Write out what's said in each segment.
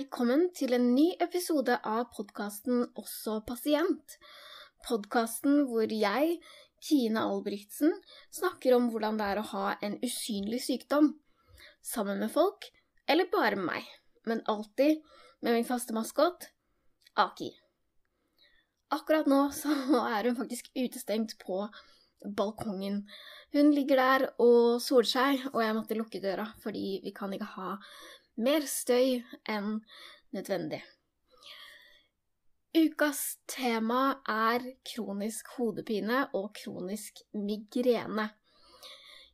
velkommen til en ny episode av podkasten Også pasient. Podkasten hvor jeg, Kine Albrigtsen, snakker om hvordan det er å ha en usynlig sykdom. Sammen med folk, eller bare med meg. Men alltid med min faste maskot, Aki. Akkurat nå så er hun faktisk utestengt på balkongen. Hun ligger der og soler seg, og jeg måtte lukke døra fordi vi kan ikke ha mer støy enn nødvendig. Ukas tema er kronisk hodepine og kronisk migrene.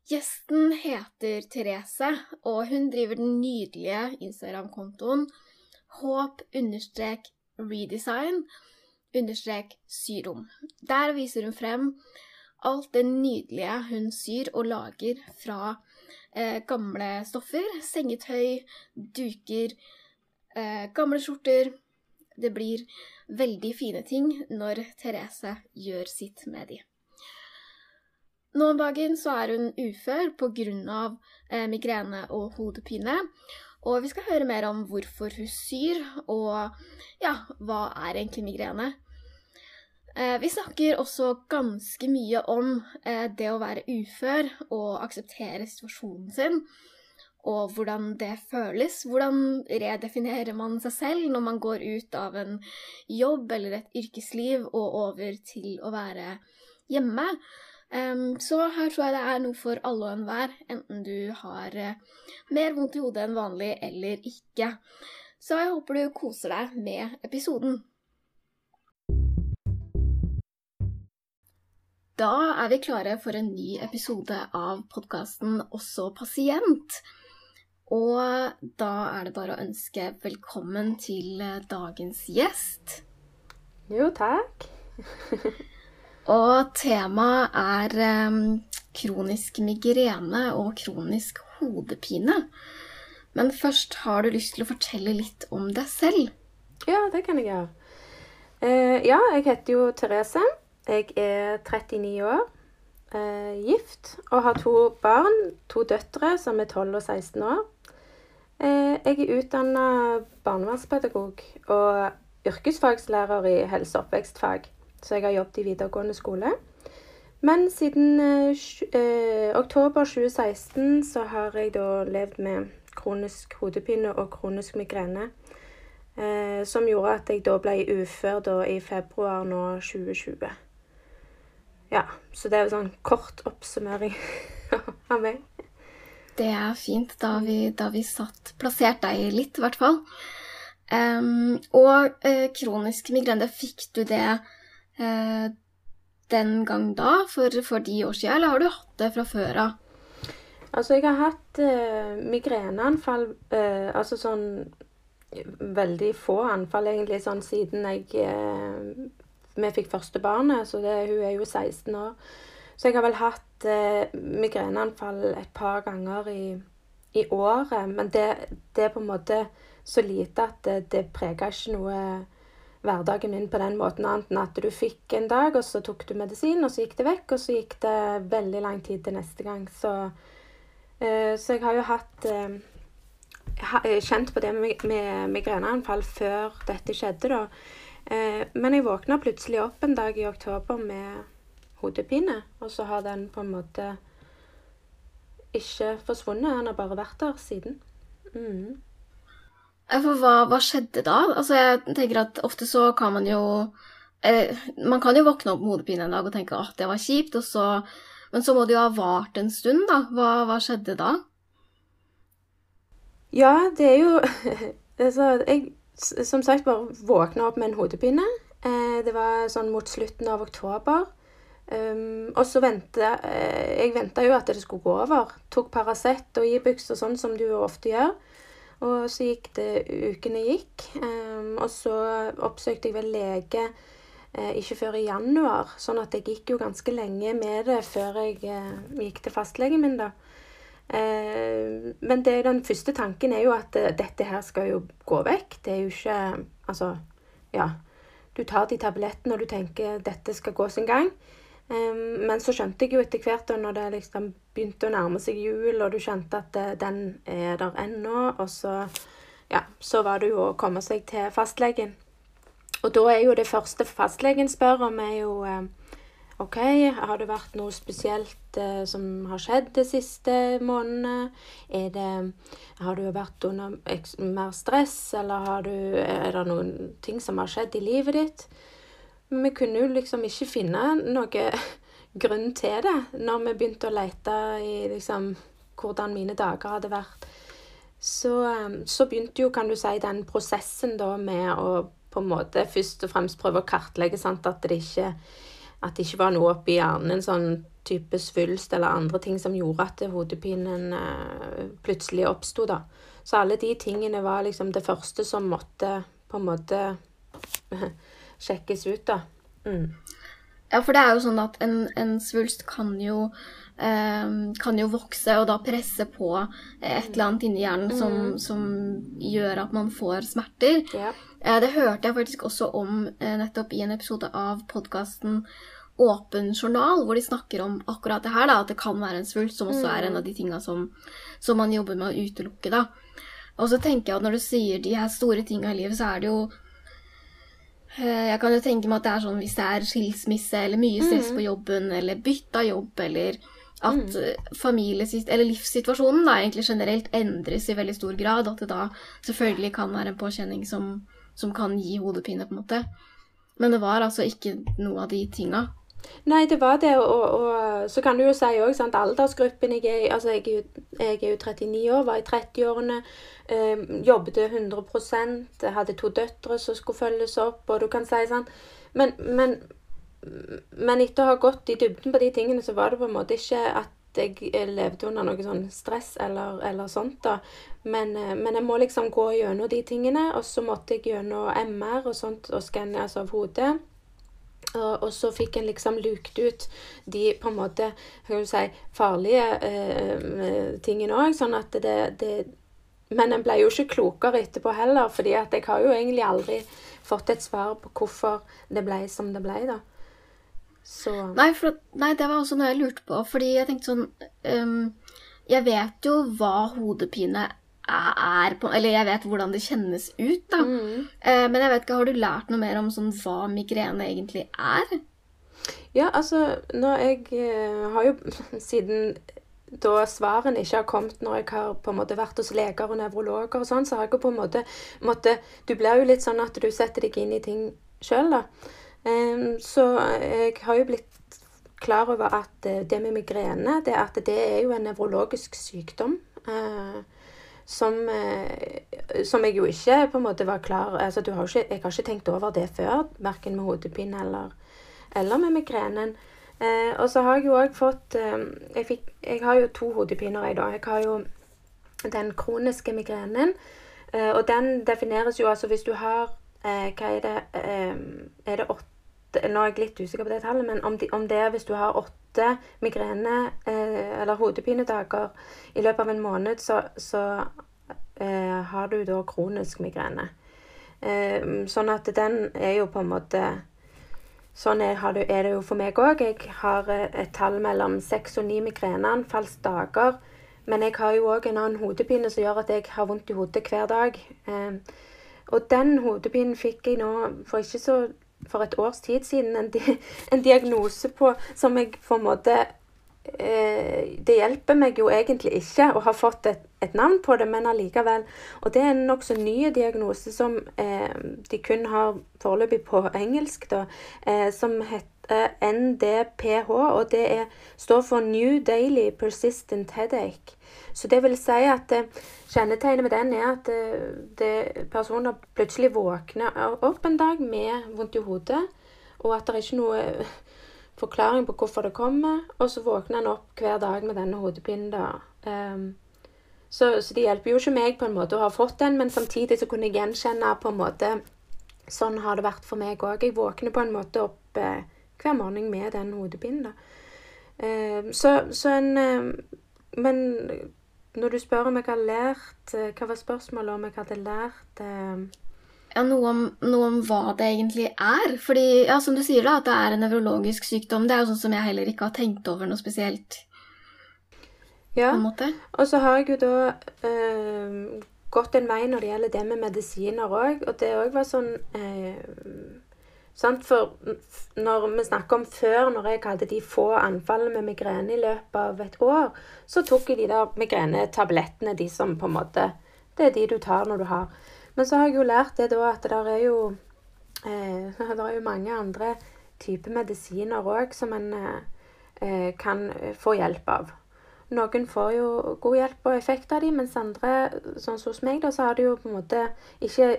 Gjesten heter Therese, og hun driver den nydelige Instagram-kontoen håp-redesign-syrom. Der viser hun frem alt det nydelige hun syr og lager fra eh, gamle stoffer. Sengetøy, duker, eh, gamle skjorter. Det blir veldig fine ting når Therese gjør sitt med de. Nå om dagen så er hun ufør pga. Eh, migrene og hodepine. Og vi skal høre mer om hvorfor hun syr, og ja, hva er egentlig migrene? Eh, vi snakker også ganske mye om eh, det å være ufør og akseptere situasjonen sin, og hvordan det føles. Hvordan redefinerer man seg selv når man går ut av en jobb eller et yrkesliv og over til å være hjemme? Så her tror jeg det er noe for alle og enhver, enten du har eh, mer vondt i hodet enn vanlig eller ikke. Så jeg håper du koser deg med episoden. Da er vi klare for en ny episode av podkasten Også pasient. Og da er det bare å ønske velkommen til dagens gjest. Jo, takk. og temaet er um, kronisk migrene og kronisk hodepine. Men først har du lyst til å fortelle litt om deg selv? Ja, det kan jeg gjøre. Uh, ja, jeg heter jo Therese. Jeg er 39 år, eh, gift og har to barn. To døtre som er 12 og 16 år. Eh, jeg er utdanna barnevernspedagog og yrkesfagslærer i helse- og oppvekstfag, så jeg har jobbet i videregående skole. Men siden eh, oktober 2016 så har jeg da levd med kronisk hodepine og kronisk migrene. Eh, som gjorde at jeg da ble ufør da i februar nå 2020. Ja, så det er jo sånn kort oppsummering av meg. Det er fint. Da vi, da vi satt plassert deg litt, i hvert fall. Um, og uh, kronisk migrene, fikk du det uh, den gang da, for, for, de år siden, eller har du hatt det fra før av? Altså, jeg har hatt uh, migreneanfall, altså sånn veldig få anfall, egentlig, sånn siden jeg vi fikk første barnet, så det, hun er jo 16 år. Så jeg har vel hatt eh, migreneanfall et par ganger i, i året. Men det, det, er på en måte så lite at det, det preger ikke noe hverdagen min på den måten, annet enn at du fikk en dag, og så tok du medisin, og så gikk det vekk, og så gikk det veldig lang tid til neste gang. Så, eh, så jeg har jo hatt eh, kjent på det med migreneanfall før dette skjedde, da. Eh, men jeg våkna plutselig opp en dag i oktober med hodepine, og så har den på en måte ikke forsvunnet. Den har bare vært der siden. Mm. For hva, hva, skjedde da? Altså, jeg tenker at ofte så kan man jo eh, Man kan jo våkne opp med hodepine en dag og tenke at det var kjipt, så Men så må det jo ha vart en stund, da. Hva, hva skjedde da? Ja, det er jo Altså, jeg som sagt bare våkna opp med en hodepine. Eh, det var sånn mot slutten av oktober. Um, og så venta eh, Jeg venta jo at det skulle gå over. Tok Paracet og Ibux og sånn som du ofte gjør. Og så gikk det Ukene gikk. Um, og så oppsøkte jeg vel lege eh, ikke før i januar. Sånn at jeg gikk jo ganske lenge med det før jeg eh, gikk til fastlegen min, da. Eh, men det, den første tanken er jo at eh, dette her skal jo gå vekk. Det er jo ikke Altså, ja. Du tar de tablettene og du tenker dette skal gå sin gang. Eh, men så skjønte jeg jo etter hvert, da når det liksom begynte å nærme seg jul, og du skjønte at den er der ennå, og så ja, så var det jo å komme seg til fastlegen. Og da er jo det første fastlegen spør om, er jo OK, har det vært noe spesielt eh, som har skjedd de siste månedene? Er det Har du vært under mer stress, eller du, er det noen ting som har skjedd i livet ditt? Vi kunne jo liksom ikke finne noe grunn til det når vi begynte å lete i liksom hvordan mine dager hadde vært. Så, eh, så begynte jo, kan du si, den prosessen da med å på en måte først og fremst prøve å kartlegge sant, at det ikke at det ikke var noe oppi hjernen, en sånn type svulst eller andre ting som gjorde at hodepinen eh, plutselig oppsto, da. Så alle de tingene var liksom det første som måtte på en måte sjekkes ut, da. Mm. Ja, for det er jo sånn at en, en svulst kan jo, eh, kan jo vokse og da presse på et eller annet inni hjernen som, som gjør at man får smerter. Ja. Eh, det hørte jeg faktisk også om eh, nettopp i en episode av podkasten Åpen journal, hvor de snakker om akkurat det her, da, at det kan være en svulst, som også er en av de tinga som, som man jobber med å utelukke. da. Og så tenker jeg at når du sier de her store tinga i livet, så er det jo eh, Jeg kan jo tenke meg at det er sånn hvis det er skilsmisse eller mye stress på jobben, eller bytte av jobb, eller at familie- eller livssituasjonen da egentlig generelt endres i veldig stor grad. At det da selvfølgelig kan være en påkjenning som, som kan gi hodepine, på en måte. Men det var altså ikke noe av de tinga. Nei, det var det, og, og så kan du jo si òg, aldersgruppen jeg er i Altså, jeg jeg er jo 39 år, var i 30-årene, eh, jobbet 100% hadde to døtre som skulle følges opp, og du kan si sånn Men, men, men etter å ha gått i dybden på de tingene, så var det på en måte ikke at jeg levde under noe sånn stress eller, eller sånt, da. Men, eh, men jeg må liksom gå gjennom de tingene, og så måtte jeg gjennom MR og sånt, og skanne altså av hodet. Og, og så fikk en liksom lukt ut de på en måte si, farlige eh, tingene òg, sånn at det, det Men en ble jo ikke klokere etterpå heller, fordi jeg har jo egentlig aldri fått et svar på hvorfor det ble som det ble, da. Så Nei, for, nei, det var også noe jeg lurte på, fordi jeg tenkte sånn um, Jeg vet jo hva hodepine er på Eller jeg vet hvordan det kjennes ut, da. Eh, men jeg vet ikke, har du lært noe mer om sånn hva migrene egentlig er? Ja, altså, når jeg eh, har jo Siden da svarene ikke har kommet når jeg har på en måte vært hos leger og nevrologer og sånn, så har jeg jo på en måte måtte, Du blir jo litt sånn at du setter deg inn i ting sjøl, da. Um, så jeg har jo blitt klar over at eh, det med migrene, det at det er jo en nevrologisk sykdom. eh, som, eh, som jeg jo ikke på en måte var klar altså har ikke, Jeg har ikke tenkt over det før, verken med hodepine eller, eller med migrenen. Eh, og så har jeg jo òg fått eh, jeg, fikk, jeg har jo to hodepiner jeg, da. Jeg har jo den kroniske migrenen. Eh, og den defineres jo altså hvis du har eh, Hva er det eh, Er det åtte Nå er jeg litt usikker på det tallet, men om, de, om det er hvis du har åtte migrene- eh, eller hodepinedager i løpet av en måned, så, så eh, har du da kronisk migrene. Eh, sånn at den er jo på en måte Sånn er, det, er det jo for meg òg. Jeg har eh, et tall mellom seks og ni migreneanfallsdager. Men jeg har jo òg en annen hodepine som gjør at jeg har vondt i hodet hver dag. Eh, og den hodepinen fikk jeg nå for ikke så for et års tid siden en, di en diagnose på som jeg på en måte eh, Det hjelper meg jo egentlig ikke å ha fått et, et navn på det, men allikevel. Og det er en nokså ny diagnose som eh, de kun har foreløpig på engelsk, da, eh, som heter NDPH, og det er, står for New Daily Persistent Headache. Så det vil si at eh, kjennetegnet med den er at eh, det, personer plutselig våkner opp en dag med vondt i hodet, og at det er ikke noe eh, forklaring på hvorfor det kommer, og så våkner en opp hver dag med denne hodepinen. da. Um, så, så det hjelper jo ikke meg på en måte å ha fått den, men samtidig så kunne jeg gjenkjenne på en måte Sånn har det vært for meg òg. Jeg våkner på en måte opp eh, hver morgen med den hodepinen. Ehm, så, så en eh, Men når du spør om jeg har lært eh, Hva var spørsmålet om jeg hadde lært eh, Ja, noe om, noe om hva det egentlig er. Fordi, ja, som du sier, da, at det er en nevrologisk sykdom. Det er jo sånn som jeg heller ikke har tenkt over noe spesielt. Ja. Og så har jeg jo da eh, gått en vei når det gjelder det med medisiner òg. Og det òg var sånn eh? For når vi snakker om før, når jeg hadde de få anfallene med migrene i løpet av et år, så tok jeg de der migrenetablettene, de som på en måte Det er de du tar når du har. Men så har jeg jo lært det da at det er jo eh, Det er jo mange andre typer medisiner òg som en eh, kan få hjelp av. Noen får jo god hjelp og effekt av dem, mens andre, sånn som hos meg, da, så har det jo på en måte ikke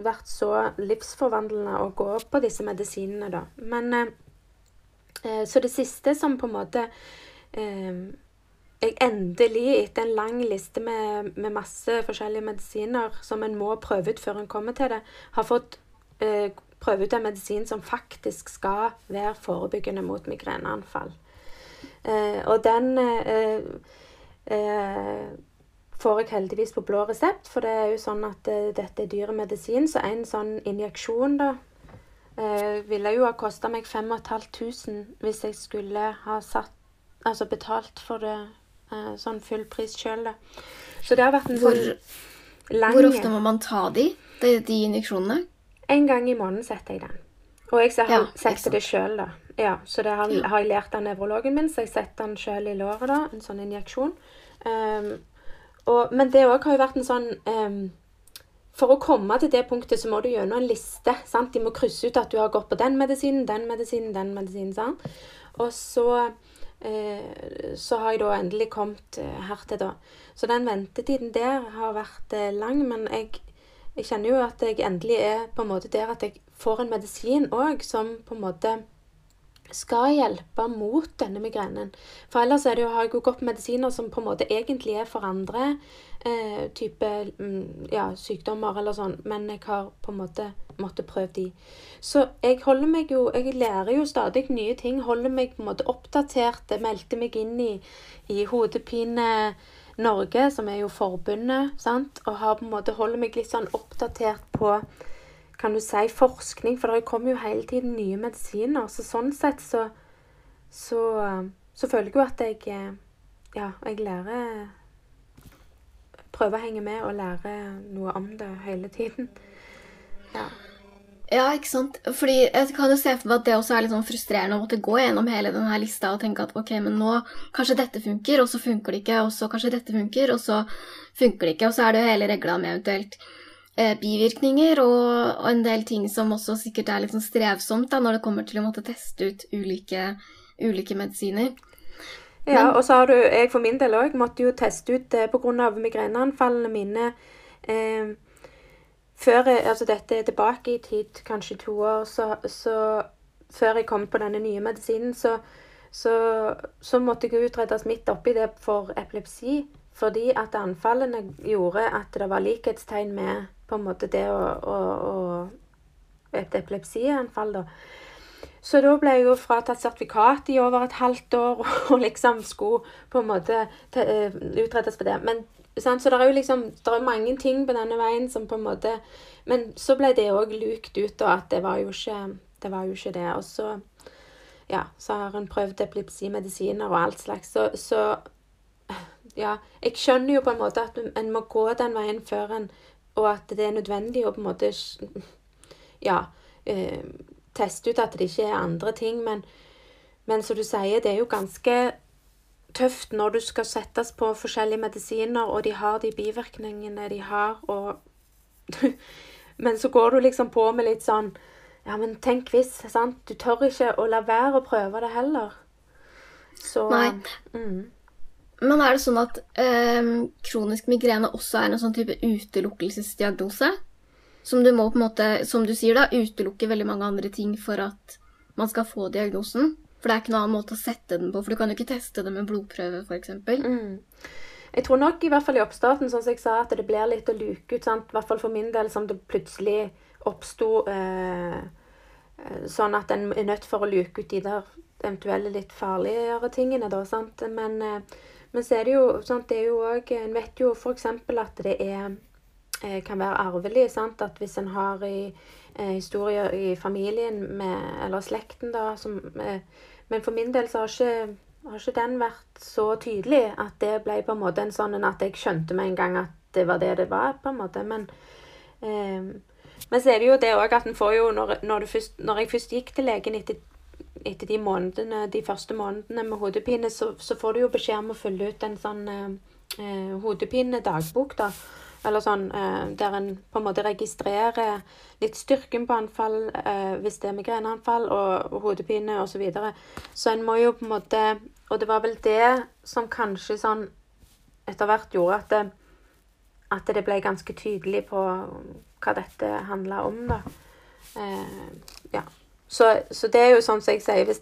vært så livsforvandlende å gå på disse medisinene, da. Men eh, eh, Så det siste som på en måte eh, jeg endelig, etter en lang liste med, med masse forskjellige medisiner som en må prøve ut før en kommer til det, har fått eh, prøve ut en medisin som faktisk skal være forebyggende mot migreneanfall. Eh, og den eh, får jeg heldigvis på blå resept, for det er jo sånn at uh, dette er dyr medisin, så en sånn injeksjon da uh, ville jo ha kosta meg 5500 hvis jeg skulle ha satt, altså betalt for det uh, sånn full pris sjøl, da. Så det har vært en Hvor, sånn lang hvor ofte må man ta de, de, de injeksjonene? En gang i måneden setter jeg den. Og jeg ser- Ja, setter det sjøl, da. Ja, så det har, Ja. har jeg lært av nevrologen min, så jeg setter den sjøl i låret, da. En sånn injeksjon. Ehm, og, men det òg har jo vært en sånn um, For å komme til det punktet, så må du gjennom en liste. sant? De må krysse ut at du har gått på den medisinen, den medisinen, den medisinen. sant? Og så eh, så har jeg da endelig kommet her til, da. Så den ventetiden der har vært eh, lang, men jeg jeg kjenner jo at jeg endelig er på en måte der at jeg får en medisin òg som på en måte skal hjelpe mot denne migrenen. For ellers er det jo, har jeg jo gått medisiner som på en måte egentlig er for andre eh, type mm, ja, sykdommer eller sånn, men jeg har på en måte måttet prøve de. Så jeg holder meg jo Jeg lærer jo stadig nye ting. Holder meg på en måte oppdatert. Meldte meg inn i, i Hodepine Norge, som er jo forbundet, sant? og har på en måte holder meg litt sånn oppdatert på kan du si, forskning, for det kommer jo hele tiden nye medisiner. Så sånn sett så, så, så føler jeg jo at jeg eh, Ja, jeg lærer Prøver å henge med og lære noe om det hele tiden. Ja. Ja, ikke sant? Fordi jeg kan jo se for meg at det også er litt sånn frustrerende å måtte gå gjennom hele denne lista og tenke at ok, men nå kanskje dette funker, og så funker det ikke, og så kanskje dette funker, og så funker det ikke, og så er det jo hele regla med eventuelt eh, bivirkninger og, en del ting som også sikkert er sånn strevsomt da, når det kommer til å måtte teste ut ulike, ulike medisiner. Ja, Men- og så har du Jeg for min del òg måtte jo teste ut det pga. migreneanfallene mine. Eh, før jeg, altså Dette er tilbake i tid, kanskje to år, så, så Før jeg kom på denne nye medisinen, så, så, så måtte jeg utredes midt oppi det for epilepsi. Fordi at anfallene gjorde at det var likhetstegn med på en måte det å, å, å Et epilepsianfall, da. Så da ble jeg jo fratatt sertifikat i over et halvt år og liksom skulle på en måte te- eh, utredes for det. Men? Så det er jo liksom det er mange ting på denne veien som på en måte Men så ble det òg lukt ut, og at det var jo ikke det. Var jo ikke det. Og så ja, så har en prøvd epilepsimedisiner og alt slags. Så, så ja, jeg skjønner jo på en måte at en må gå den veien før en Og at det er nødvendig å på en måte ja, eh, teste ut at det ikke er andre ting. Men, men som du sier, det er jo ganske tøft når du skal settes på forskjellige medisiner, og de har de bivirkningene de har, og Men så går du liksom på med litt sånn Ja, men tenk hvis, sant? Du tør ikke å la være å prøve det heller. Så Nei. Mm. Men er det sånn at eh, kronisk migrene også er en sånn type utelukkelsesdiagnose? Som du må på en måte, som du sier da, utelukke veldig mange andre ting for at man skal få diagnosen? For det er ikke noen annen måte å sette den på, for du kan jo ikke teste det med blodprøve, f.eks. Mm. Jeg tror nok i hvert fall i oppstarten, sånn som jeg sa, at det blir litt å luke ut. sant? I hvert fall for min del, som det plutselig oppsto eh, eh, sånn at en er nødt for å luke ut de der eventuelle litt farligere tingene, da. sant? Men, eh, men så er det jo sant, det er jo òg En vet jo f.eks. at det er eh, kan være arvelig. sant? At hvis en har i, eh, historier i familien med, eller slekten, da som, eh, Men for min del så har ikke, har ikke den vært så tydelig at det ble på en måte en sånn at jeg skjønte med en gang at det var det det var, på en måte. Men, eh, men så er det jo det òg at en får jo når, når, først, når, jeg først gikk til legen etter, etter de månedene, de første månedene med hodepine, så, så får du jo beskjed om å fylle ut en sånn eh, eh hodepinedagbok, da. Eller sånn eh, der en på en måte registrerer litt styrken på anfall eh, hvis det er migreneanfall og, og hodepine osv. Så, videre. så en må jo på en måte Og det var vel det som kanskje sånn etter hvert gjorde at det, at det ble ganske tydelig på hva dette handla om, da. Eh, ja. Så, så, det er jo sånn som jeg sier hvis,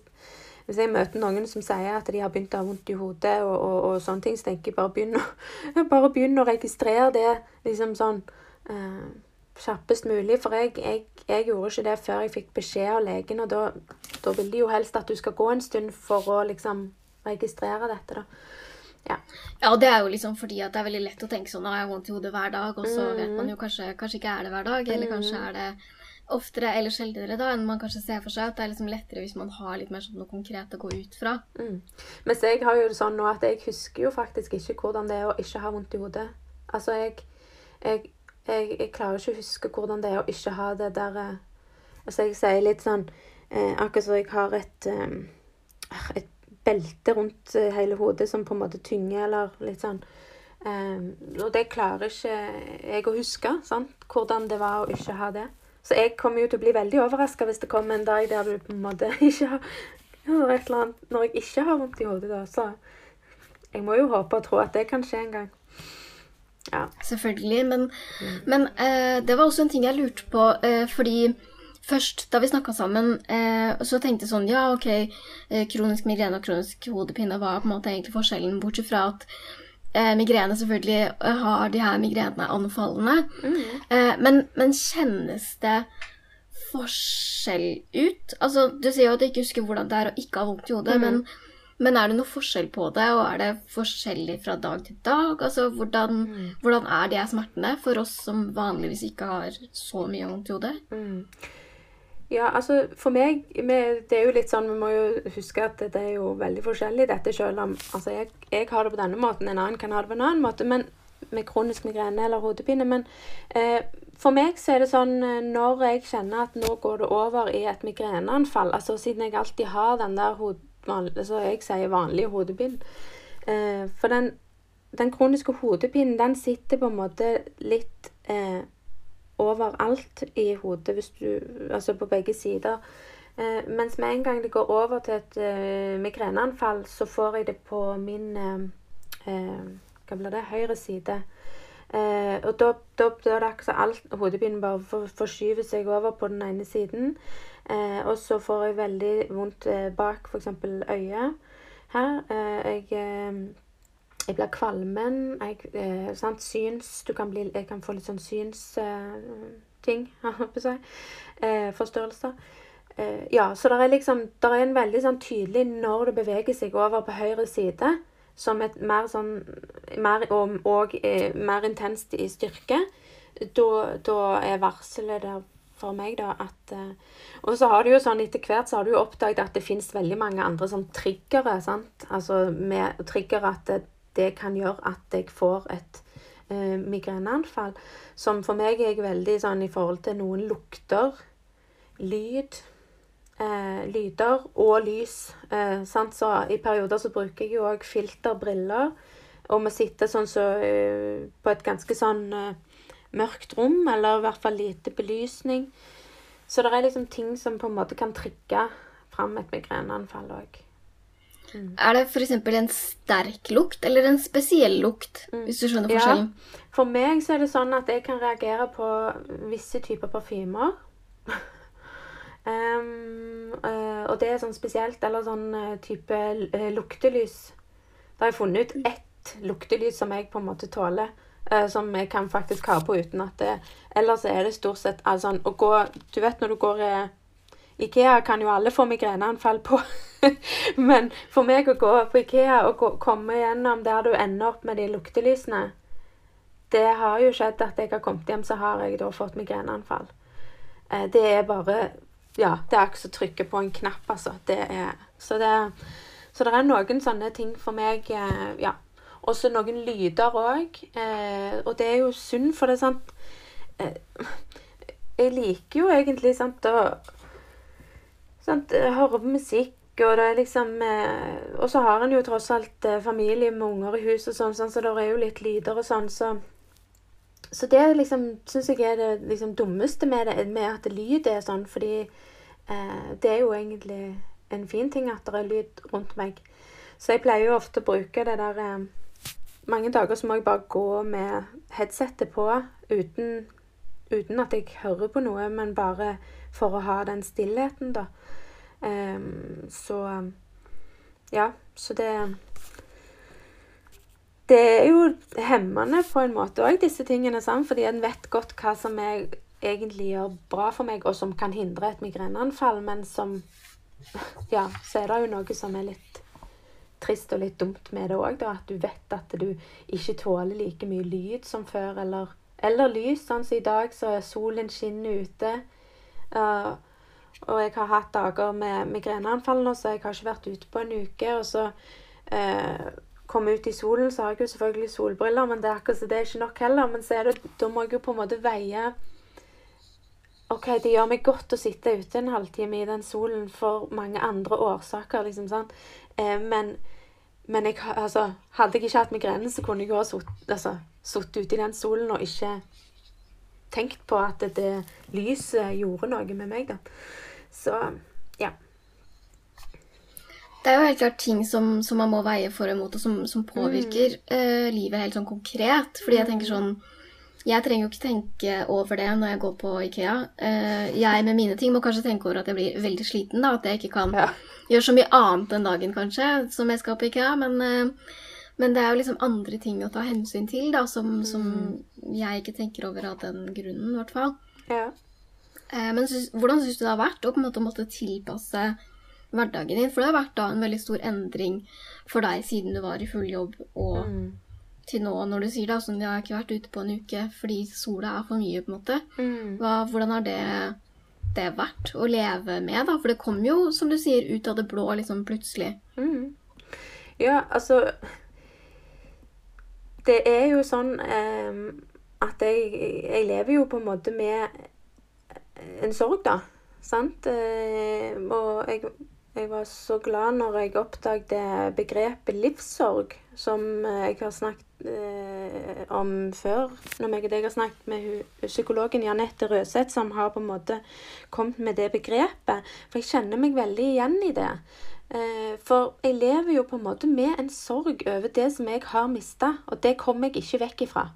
hvis, jeg møter noen som sier at de har begynt å ha vondt i hodet, og, og, og sånne ting, så tenker jeg bare begynn å, bare begynn å registrere det liksom sånn eh, kjappest mulig. For jeg, jeg, jeg, gjorde ikke det før jeg fikk beskjed av legen, og da, da vil de jo helst at du skal gå en stund for å liksom registrere dette, da. Ja. ja, det er jo liksom fordi at det er veldig lett å tenke sånn at jeg har vondt i hodet hver dag, og så mm. vet man jo kanskje, kanskje ikke er det hver dag, eller kanskje mm. er det oftere eller sjeldnere da enn man kanskje ser for seg. At det er liksom lettere hvis man har litt mer sånn noe konkret å gå ut fra. Mm. Mens jeg har jo sånn nå at jeg husker jo faktisk ikke hvordan det er å ikke ha vondt i hodet. Altså, jeg, jeg, jeg, jeg klarer ikke å huske hvordan det er å ikke ha det der eh, Altså, jeg sier litt sånn eh, Akkurat som jeg har et, eh, et belte rundt eh, hele hodet som på en måte tynger, eller litt sånn. Um, og det klarer ikke jeg å huske, sant? hvordan det var å ikke ha det. Så jeg kommer jo til å bli veldig overraska hvis det kommer en dag der du på en måte ikke har et eller annet, Når jeg ikke har vondt i hodet, da. Så jeg må jo håpe og tro at det kan skje en gang. Ja. Selvfølgelig. Men, mm. men uh, det var også en ting jeg lurte på, uh, fordi Først da vi snakka sammen, eh, så tenkte jeg sånn Ja, OK, eh, kronisk migrene og kronisk hodepine, hva er på en måte egentlig forskjellen? Bortsett fra at eh, migrene selvfølgelig eh, har de her migrenene anfallende. Mm. Eh, men, men, kjennes det forskjell ut? Altså, du sier jo at du ikke husker hvordan det er å ikke ha vondt i hodet, mm. men, men, er det noe forskjell på det, og er det forskjellig fra dag til dag? Altså, hvordan, mm. hvordan er de smertene for oss som vanligvis ikke har så mye vondt i hodet? Ja, altså for meg Det er jo litt sånn Vi må jo huske at det er jo veldig forskjellig, dette, selv om altså jeg, jeg, har det på denne måten, en annen kan ha det på en annen måte, men med kronisk migrene eller hodepine. Men eh, for meg så er det sånn eh, når jeg kjenner at nå går det over i et migreneanfall altså Siden jeg alltid har den der hod, altså jeg sier vanlig hodepine eh, For den, den kroniske hodepinen, den sitter på en måte litt eh, overalt i hodet, du, altså på begge sider. Eh, mens med en gang det går over til et eh, migreneanfall, så får jeg det på min eh, eh Hva blir det? Høyre side. Eh, og da, er det akkurat alt hodepinen bare for, forskyver seg over på den ene siden. Eh, og så får jeg veldig vondt bak f.eks. øyet her. jeg jeg blir kvalmen. Jeg, eh, sant? Syns du kan bli, Jeg kan få litt sånn synsting, eh, eh, forstørrelser. Eh, ja, så det er liksom Det er en veldig sånn tydelig når det beveger seg over på høyre side, som et mer sånn mer, Og, og eh, mer intenst i styrke. Da, da er varselet der for meg, da, at uh, Og så har du jo sånn etter hvert så har du jo oppdaget at det fins veldig mange andre sånn triggere. sant? Altså med trigger at det, det kan gjøre at jeg får et eh, migreneanfall. Som for meg er veldig sånn i forhold til noen lukter, lyd, eh, lyder og lys. Eh, så i perioder så bruker jeg jo òg filterbriller. Og vi sitter sånn så eh, på et ganske sånn eh, mørkt rom, eller i hvert fall lite belysning. Så det er liksom ting som på en måte kan trigge fram et migreneanfall òg. Mm. Er det f.eks. en sterk lukt eller en spesiell lukt? Mm. Hvis du skjønner forskjellen? Ja. For meg så er det sånn at jeg kan reagere på visse typer parfymer. um, uh, og det er sånn spesielt Eller sånn uh, type uh, luktelys. Da har jeg funnet ut ett luktelys som jeg på en måte tåler. som jeg kan faktisk ha på uten at det Ellers er det stort sett altså, å gå Du vet når du går Ikea kan jo alle få migreneanfall på. Men for meg å gå på Ikea og gå, komme gjennom der du ender opp med de luktelysene Det har jo skjedd at jeg har kommet hjem, så har jeg da fått migreneanfall. Eh, det er bare Ja, det er ikke så trykke på en knapp, altså. Det er, så, det, så det er noen sånne ting for meg, eh, ja. og så noen lyder òg. Eh, og det er jo synd, for det er sant Jeg liker jo egentlig sant, å sant, Hører på musikk, og det er liksom eh, Og så har en jo tross alt eh, familie med unger i huset og sånn, sånn, så det er jo litt lyder og sånn, så så det liksom, syns jeg er det liksom, dummeste med, det, med at lyd er sånn, fordi eh, det er jo egentlig en fin ting at det er lyd rundt meg. Så jeg pleier jo ofte å bruke det der eh, Mange dager så må jeg bare gå med headsettet på uten, uten at jeg hører på noe, men bare for å ha den stillheten, da. Um, så Ja, så det Det er jo hemmende på en måte òg, disse tingene, sant? fordi en vet godt hva som er, egentlig gjør bra for meg, og som kan hindre et migreneanfall, men som Ja, så er det jo noe som er litt trist og litt dumt med det òg, At du vet at du ikke tåler like mye lyd som før, eller, eller lys. Sånn som i dag, så er solen skinner ute. Uh, og jeg har hatt dager med migreneanfall nå, så jeg har ikke vært ute på en uke. Og så eh, komme ut i solen, så har jeg jo selvfølgelig solbriller, men det er akkurat så det er ikke nok heller. Men det, da må jeg jo på en måte veie OK, det gjør meg godt å sitte ute en halvtime i den solen for mange andre årsaker, liksom sånn. Eh, men, men jeg, altså, hadde jeg ikke hatt migrene, så kunne jeg jo ha sittet altså, ute i den solen og ikke tenkt på at det, det lyset gjorde noe med meg, da. Så ja. Det er jo helt klart ting som, som man må veie for og imot, og som, som påvirker mm. uh, livet helt sånn konkret. Fordi jeg tenker sånn Jeg trenger jo ikke tenke over det når jeg går på Ikea. Uh, jeg med mine ting må kanskje tenke over at jeg blir veldig sliten. da, At jeg ikke kan ja. gjøre så mye annet den dagen, kanskje, som jeg skal på Ikea. Men, uh, men det er jo liksom andre ting å ta hensyn til, da, som, mm. som jeg ikke tenker over av den grunnen, i hvert fall. Ja. Men synes, hvordan syns du det har vært å på en måte måtte tilpasse hverdagen din. For det har vært da en veldig stor endring for deg siden du var i full jobb og mm. til nå, når du sier da, sånn jeg har ikke vært ute på en uke fordi sola er for mye, på en måte. Mm. Hva, hvordan har det, det vært å leve med, da? For det kom jo, som du sier, ut av det blå liksom plutselig. Mm. Ja, altså Det er jo sånn eh, at jeg, jeg lever jo på en måte med en sorg, da. Sant? Eh, og jeg jeg var så glad når jeg oppdaget begrepet livssorg, som eh, jeg har snakket eh, om før. Når jeg, og deg har snakket med psykologen Janette Røseth, som har på en måte kommet med det begrepet. For jeg kjenner meg veldig igjen i det. Eh, for jeg lever jo på en måte med en sorg over det som jeg har mista, og det kommer jeg ikke vekk ifra.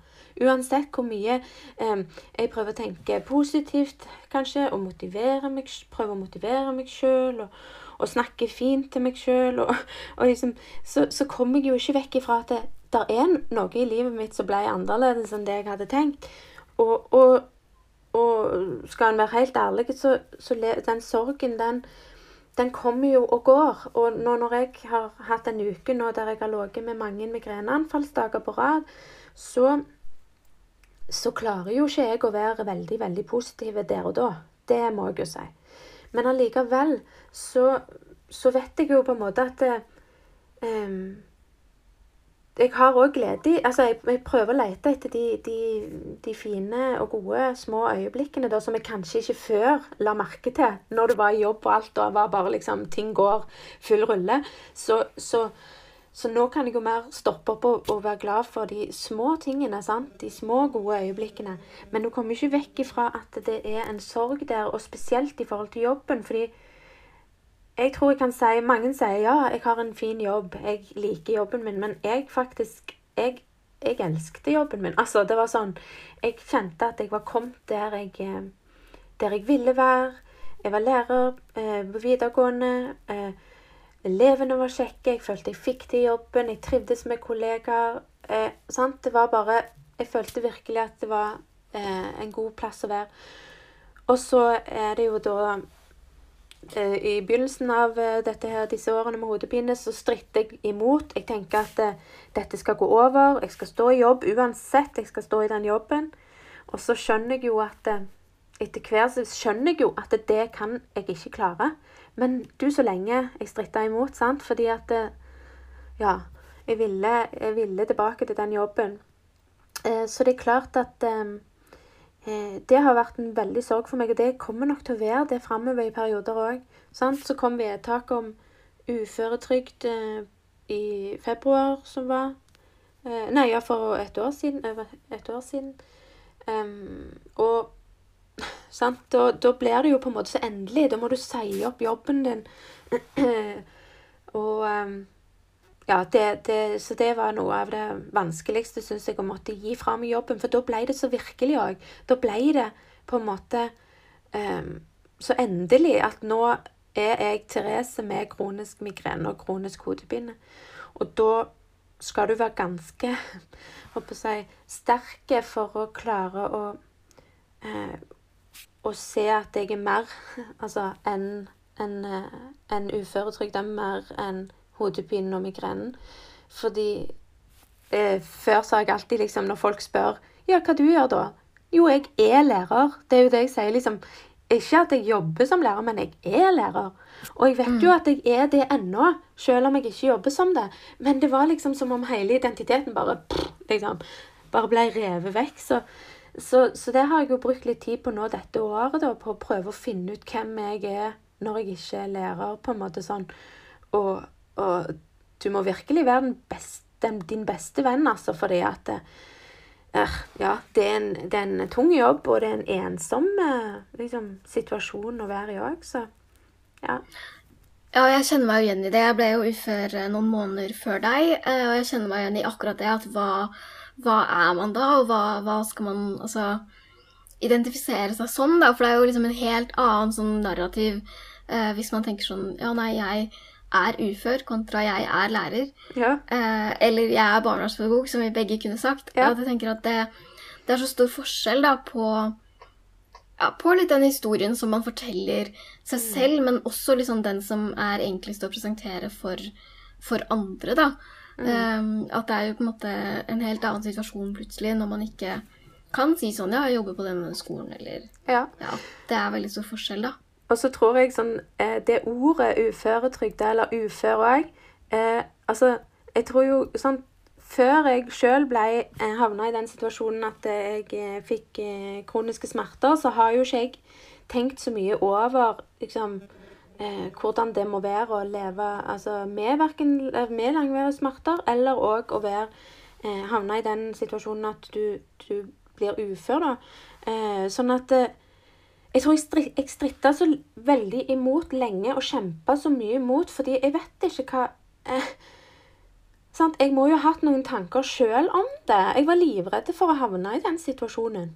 Uansett hvor mye eh, jeg prøver å tenke positivt, kanskje, og motivere meg, prøve å motivere meg sjøl. Og, og snakke fint til meg sjøl, og, og liksom, så, så kommer jeg jo ikke vekk ifra at det der er noe i livet mitt som ble annerledes enn det jeg hadde tenkt. Og, og, skal en være helt ærlig, så, så den sorgen, den, den kommer jo og går. Og nå når jeg har hatt en uke nå der jeg har ligget med mange migreneanfallsdager på rad, så, så klarer jo ikke jeg å være veldig, veldig positiv der og da. Det må jeg jo si. Men allikevel så, så, vet jeg jo på en måte at um, jeg har òg glede i Altså, jeg, jeg, prøver å lete etter de, de, de, fine og gode små øyeblikkene da, som jeg kanskje ikke før la merke til. Når du var i jobb og alt og var bare liksom Ting går full rulle. Så, så så nå kan jeg jo mer stoppe opp og, og, være glad for de små tingene. sant? De små, gode øyeblikkene. Men du kommer ikke vekk ifra at det er en sorg der, og spesielt i forhold til jobben. fordi jeg tror jeg kan si Mange sier ja, jeg har en fin jobb, jeg liker jobben min. Men jeg faktisk Jeg, jeg elsket jobben min. Altså, det var sånn Jeg kjente at jeg var kommet der jeg, der jeg ville være. Jeg var lærer eh, på videregående. Eh, Elevene var kjekke, jeg følte jeg fikk til jobben, jeg trivdes med kollegaer. Eh, det var bare Jeg følte virkelig at det var eh, en god plass å være. Og så er det jo da eh, I begynnelsen av eh, her, disse årene med hodepine så stritter jeg imot. Jeg tenker at eh, dette skal gå over. Jeg skal stå i jobb uansett. Jeg skal stå i den jobben. Og så skjønner jeg jo at eh, etter hvert skjønner jeg jo at det kan jeg ikke klare. Men du, så lenge jeg stritta imot, sant, fordi at Ja. jeg ville, jeg ville tilbake til den jobben. Eh, så det er klart at eh, eh, det har vært en veldig sorg for meg, og det kommer nok til å være det framover i perioder òg. Så kom vedtaket om uføretrygd eh, i februar, som var eh, Nei, ja, for et år siden. Over et år siden. Um, og sant, da, da, blir det jo på en måte så endelig. Da må du si opp jobben din. og um, ja, det, det, så det var noe av det vanskeligste, syns jeg, å måtte gi fra meg jobben. For da ble det så virkelig òg. Da ble det på en måte um, så endelig at nå er jeg Therese med kronisk migrene og kronisk hodepine. Og da skal du være ganske håper jeg, sterk for å klare å uh, å se at jeg er mer altså, enn en, en eh, uføretrygd. mer enn hodepinen og migrenen. Fordi eh, før sa jeg alltid liksom når folk spør ja, hva du gjør da? Jo, jeg er lærer. Det er jo det jeg sier. liksom, ikke at jeg jobber som lærer, men jeg er lærer. Og jeg vet mm. jo at jeg er det ennå, selv om jeg ikke jobber som det. Men det var liksom som om hele identiteten bare liksom, bare ble revet vekk. Så, så, så, det har jeg jo brukt litt tid på nå dette året, da, på å prøve å finne ut hvem jeg er når jeg ikke er lærer, på en måte sånn. Og, og du må virkelig være beste, din beste venn, altså, fordi at det, ja, det er, en, det er, en, tung jobb, og det er en ensom eh, liksom, situasjon å være i òg, så ja. Ja, jeg kjenner meg jo igjen i det. Jeg ble jo ufør eh, noen måneder før deg, eh, og jeg kjenner meg igjen i akkurat det at hva, hva er man da, og hva, hva, skal man altså identifisere seg som, da? For det er jo liksom en helt annen sånn narrativ eh, hvis man tenker sånn Ja, nei, jeg er ufør kontra jeg er lærer. Ja. Eh, eller jeg er barnevernspedagog, som vi begge kunne sagt. Ja. At jeg tenker at det, det, er så stor forskjell da på, ja, på litt den historien som man forteller seg mm. selv, men også liksom den som er enklest å presentere for, for andre. da. Mm. Um, at det er jo på en måte en helt annen situasjon plutselig når man ikke kan si sånn Ja, jeg jobber på denne skolen, eller ja. ja. Det er veldig stor forskjell, da. Og så tror jeg sånn eh, Det ordet uføretrygda, eller ufør òg eh, Altså, jeg tror jo sånn Før jeg sjøl eh, havna i den situasjonen at jeg eh, fikk eh, kroniske smerter, så har jo ikke jeg tenkt så mye over liksom eh, hvordan det må være å leve altså, med, verken, med langvarige smerter, eller òg å være havna i den situasjonen at du, du blir ufør, da. sånn at jeg tror jeg, jeg stritta så veldig imot lenge og kjempa så mye imot, fordi jeg vet ikke hva eh, sant? Jeg må jo ha hatt noen tanker sjøl om det. Jeg var livredd for å havne i den situasjonen.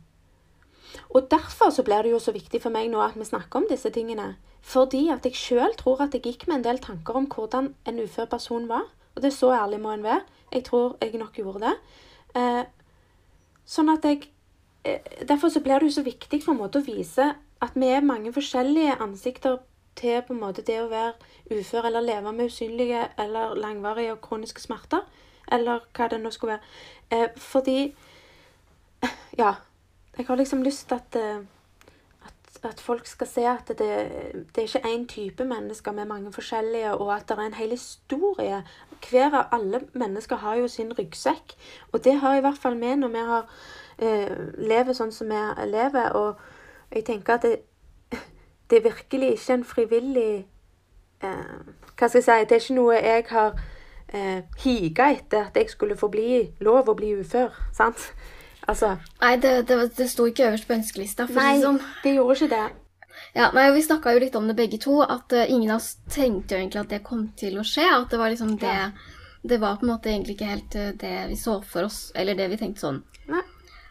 Og derfor så blir det jo så viktig for meg nå at vi snakker om disse tingene. Fordi at jeg sjøl tror at jeg gikk med en del tanker om hvordan en ufør person var. Og det er så ærlig må en være. Jeg tror jeg nok gjorde det. Eh, sånn at jeg eh, Derfor så blir det jo så viktig på en måte å vise at vi er mange forskjellige ansikter til på en måte det å være ufør eller leve med usynlige eller langvarige og kroniske smerter. Eller hva det nå skulle være. Eh, fordi Ja. Jeg har liksom lyst til at, eh, at, at, folk skal se at det, det er ikke én type mennesker, med mange forskjellige, og at det er en hel historie. Hver av alle mennesker har jo sin ryggsekk. Og det har i hvert fall vi når vi har eh, lever sånn som vi lever. og jeg tenker at det, det er virkelig ikke en frivillig eh, Hva skal jeg si Det er ikke noe jeg har eh, higa etter at jeg skulle få bli lov å bli ufør. Sant? Altså Nei, det, det, det sto ikke øverst på ønskelista. nei, si sånn. det gjorde ikke det. Ja, nei, Vi snakka jo litt om det begge to, at uh, ingen av oss tenkte jo egentlig at det kom til å skje. At det var liksom det ja. Det var på en måte egentlig ikke helt uh, det vi så for oss, eller det vi tenkte sånn. Nei.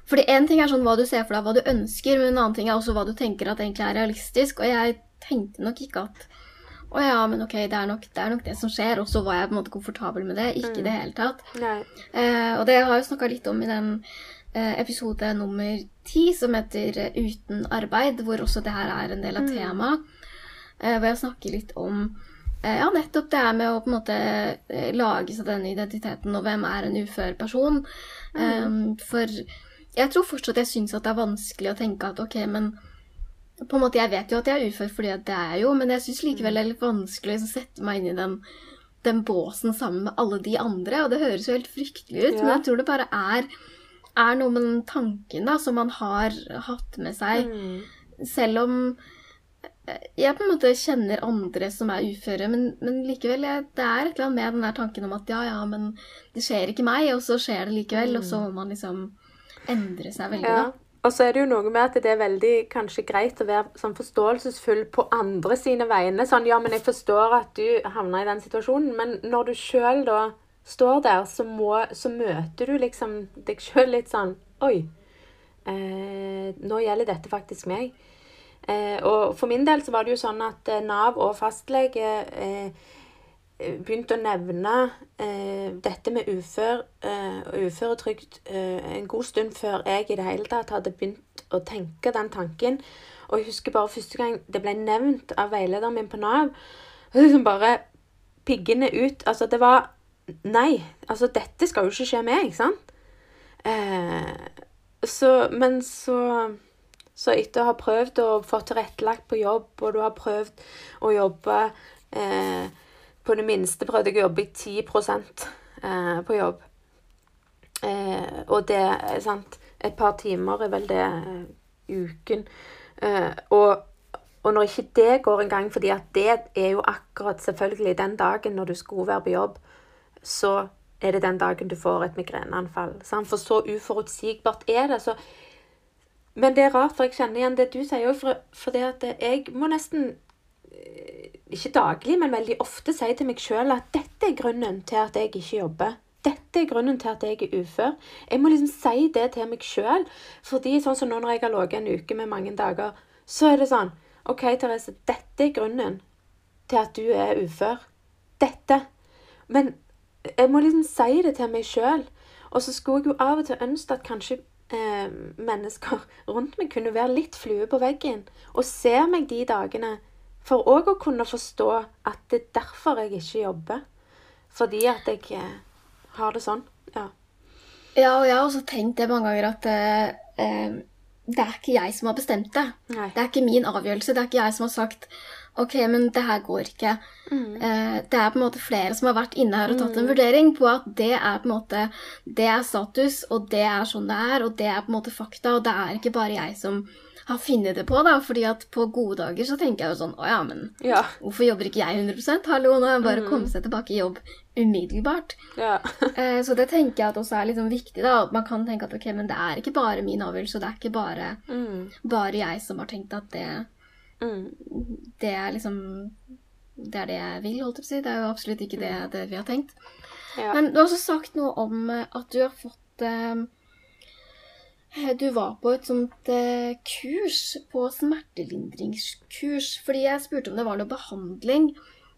Fordi én ting er sånn hva du ser for deg, hva du ønsker, men en annen ting er også hva du tenker at egentlig er realistisk. Og jeg tenkte nok ikke at å ja, men ok, det er, nok, det er nok det som skjer. Og så var jeg på en måte komfortabel med det. Ikke i mm. det hele tatt. Eh, og det har jeg jo snakka litt om i den eh, episode nummer ti som heter eh, Uten arbeid, hvor også det her er en del av mm. temaet. Eh, hvor jeg snakker litt om eh, ja, nettopp det her med å på en måte eh, lage seg denne identiteten, og hvem er en ufør person. Mm. for jeg tror fortsatt jeg syns at det er vanskelig å tenke at ok, men på en måte, Jeg vet jo at jeg er ufør fordi det er jeg jo, men jeg syns likevel det er litt vanskelig å sette meg inn i den den båsen sammen med alle de andre. Og det høres jo helt fryktelig ut, Ja. men jeg tror det bare er, er noe med den tanken da, som man har hatt med seg. Mm. Selv om eh, jeg på en måte kjenner andre som er uføre, men, men likevel, jeg, det er et eller annet med den der tanken om at ja, ja, men det skjer ikke meg, og så skjer det likevel, og så må man liksom endre seg veldig, Ja. da. Og så er det jo noe med at det er veldig kanskje greit å være sånn forståelsesfull på andre sine vegne. Sånn, ja, men jeg forstår at du havna i den situasjonen, men når du sjøl da står der, så, må, så møter du liksom deg sjøl litt sånn Oi, eh, nå gjelder dette faktisk meg. Eh, og for min del så var det jo sånn at eh, Nav og fastlege eh, begynte å nevne eh, dette med ufør, eh, og uføretrygd eh, en god stund før jeg i det hele tatt hadde begynt å tenke den tanken. Og jeg husker bare første gang det ble nevnt av veilederen min på Nav, liksom bare piggene ut. Altså, det var Nei, altså, dette skal jo ikke skje meg, ikke sant? Eh, så, men så så etter å ha prøvd å få tilrettelagt på jobb, og du har prøvd å jobbe eh, På det minste prøvde jeg å jobbe i 10 eh, på jobb. Eh, og det er sant Et par timer er vel det eh, uken. Eh, og, og når ikke det går engang, fordi at det er jo akkurat selvfølgelig den dagen når du skulle være på jobb, så er det den dagen du får et migreneanfall. Sant? For så uforutsigbart er det. så men det er rart, for jeg kjenner igjen det du sier òg, for, for det at jeg må nesten eh, Ikke daglig, men veldig ofte sier til meg sjøl at dette er grunnen til at jeg ikke jobber. Dette er grunnen til at jeg er ufør. Jeg må liksom si det til meg sjøl. Fordi sånn som nå når jeg har ligget en uke med mange dager, så er det sånn OK, Therese, dette er grunnen til at du er ufør. Dette. Men jeg må liksom si det til meg sjøl. Og så skulle jeg jo av og til ønske at kanskje eh, mennesker rundt meg kunne være litt flue på veggen og se meg de dagene. For òg å kunne forstå at det er derfor jeg ikke jobber. Fordi at jeg eh, har det sånn. Ja. Ja, og jeg har også tenkt det mange ganger at eh, eh, det er ikke jeg som har bestemt det. Nei. Det er ikke min avgjørelse. Det er ikke jeg som har sagt OK, men det her går ikke. Eh, det er på en måte flere som har vært inne her og tatt en vurdering på at det er på en måte Det er status, og det er sånn det er, og det er på en måte fakta, og det er ikke bare jeg som har funnet det på, da. fordi at på gode dager så tenker jeg jo sånn Å ja, men Ja. hvorfor jobber ikke jeg 100 Hallo, nå er det bare å komme seg tilbake i jobb umiddelbart. ja. Eh, Så det tenker jeg at også er litt sånn viktig. da, at Man kan tenke at ok, men det er ikke bare min avgjørelse, og det er ikke bare, Mm. bare jeg som har tenkt at det, Mm. det er liksom Det er det jeg vil, holdt jeg på å si. Det er jo absolutt ikke det, det vi har tenkt. Ja. Men du har også sagt noe om at du har fått eh, Du var på et sånt eh, kurs, på smertelindringskurs, fordi jeg spurte om det var noe behandling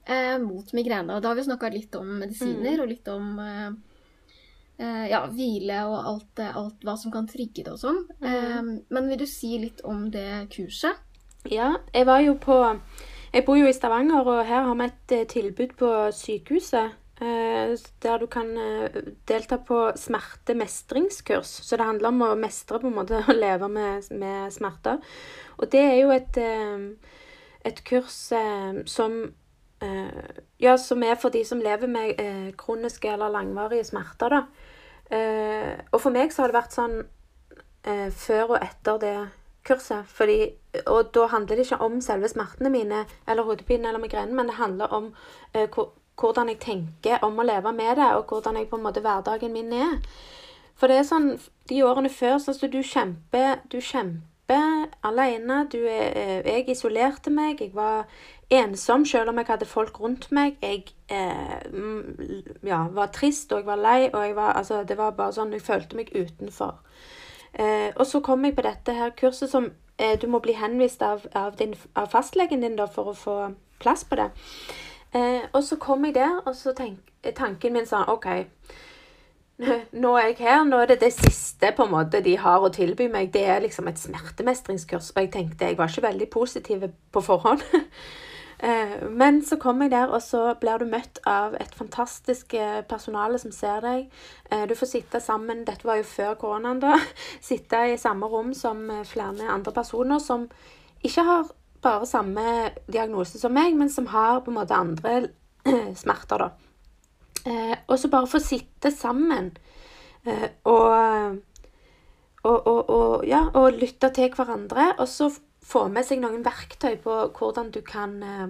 eh, mot migrene. Og da har vi snakka litt om medisiner og litt om eh, eh, ja, hvile og alt, alt hva som kan trigge det og sånn. Eh, men vil du si litt om det kurset? Ja, jeg var jo på Jeg bor jo i Stavanger, og her har vi et eh, tilbud på sykehuset. Eh, Der du kan eh, delta på smertemestringskurs. Så det handler om å mestre på en måte å leve med, med smerter. Og det er jo et, eh, et kurs som Ja, som er for de som lever med kroniske eller langvarige smerter, da. Og for meg så har det vært sånn før og etter det kurset. Fordi, og da handler det ikke om selve smertene mine eller hodepinen eller migrenen, men det handler om hvor- hvordan jeg tenker om å leve med det, og hvordan jeg på en måte hverdagen min er. For det er sånn, de årene før, sånn at du kjemper, du kjemper alene. Du er, eh, jeg isolerte meg, jeg var ensom selv om jeg hadde folk rundt meg. Jeg eh, ja, var trist, og jeg var lei, og jeg var, altså, det var bare sånn, jeg følte meg utenfor. Eh, og så kom jeg på dette her kurset som eh, du må bli henvist av, av, din, av fastlegen din da, for å få plass på det. Eh, og så kom jeg der, og så tenk, tanken min sånn OK, nå er jeg her. Nå er det det siste på en måte de har å tilby meg. Det er liksom et smertemestringskurs. Og jeg tenkte jeg var ikke veldig positiv på forhånd. Eh, Men så kom jeg der, og så blir du møtt av et fantastisk eh, personale som ser deg. Eh, Du får sitte sammen, dette var jo før koronaen, da. Sitte i samme rom som eh, flere andre personer som ikke har bare samme diagnose som meg, men som har på en måte andre smerter, da. Eh, og så bare få sitte sammen eh, og, og, og, og, ja, og lytte til hverandre. Og så få med seg noen verktøy på hvordan du kan eh,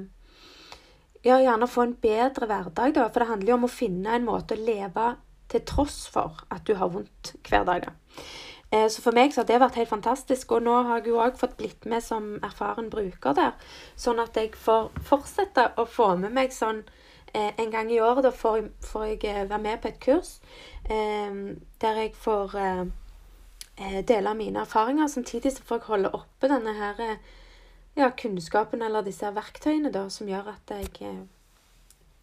ja, gjerne få en bedre hverdag. Da. For det handler jo om å finne en måte å leve til tross for at du har vondt hver dag. da. Eh, så for meg så har det vært helt fantastisk. Og nå har jeg jo òg fått blitt med som erfaren bruker der. Sånn at jeg får fortsette å få med meg sånn eh, en gang i året. Da får, får jeg eh, være med på et kurs der jeg får dele mine erfaringer. Samtidig så får jeg holde oppe denne her ja, kunnskapen eller disse verktøyene da, som gjør at jeg,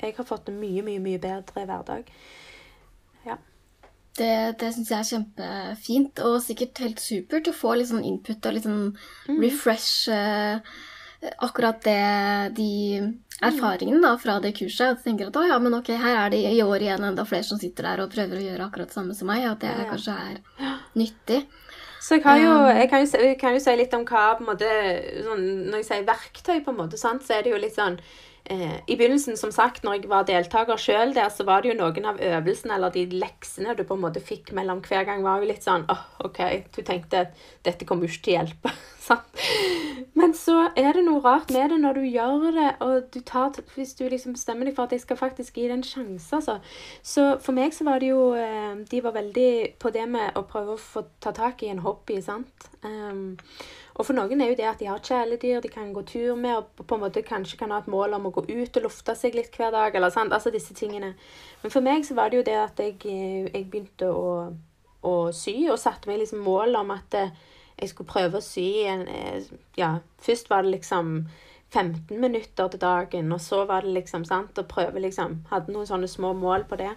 jeg har fått en mye, mye, mye bedre hverdag. Det, det syns jeg er kjempefint, og sikkert helt supert å få litt sånn input og litt sånn mm. refresh eh, akkurat det, de erfaringene da, fra det kurset. At jeg tenker at å ja, men ok, her er det i år igjen enda flere som sitter der og prøver å gjøre akkurat det samme som meg. At det ja. kanskje er nyttig. Så jeg, jo, um, jeg, kan jo, jeg, kan jo, si litt om hva på en måte, sånn, Når jeg sier verktøy, på en måte, sant, så er det jo litt sånn eh, I begynnelsen, som sagt, når jeg var deltaker sjøl der, så var det jo noen av øvelsene eller de leksene du på en måte fikk mellom hver gang, var jo litt sånn åh, oh, OK, du tenkte dette kommer jo ikke til å hjelpe. Sant? Men så er det noe rart med det når du gjør det, og du tar Hvis du liksom bestemmer deg for at jeg skal faktisk gi det en sjanse, altså. Så for meg så var det jo eh, De var veldig på det med å prøve å få ta tak i en hobby, sant. Um, og for noen er jo det at de har kjæledyr de kan gå tur med, og på en måte kanskje kan ha et mål om å gå ut og lufte seg litt hver dag. eller sant, altså disse tingene. Men for meg så var det jo det at jeg, jeg begynte å, å, sy, og satte meg liksom mål om at eh, jeg skulle prøve å sy en eh, Ja, først var det liksom 15 minutter til dagen, og så var det liksom sant, å prøve liksom Hadde noen sånne små mål på det.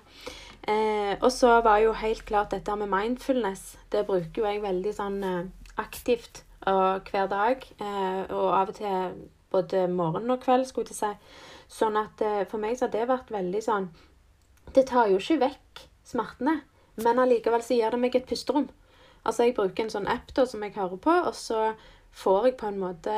Eh, og så var jo helt klart dette med mindfulness. Det bruker jo jeg veldig sånn eh, aktivt og hver dag. Eh, og av og til både morgen og kveld, skulle jeg si. Sånn at eh, for meg så har det vært veldig sånn Det tar jo ikke vekk smertene, men allikevel så gir det meg et pusterom. Altså jeg bruker en sånn app da som jeg hører på, og så får jeg på en måte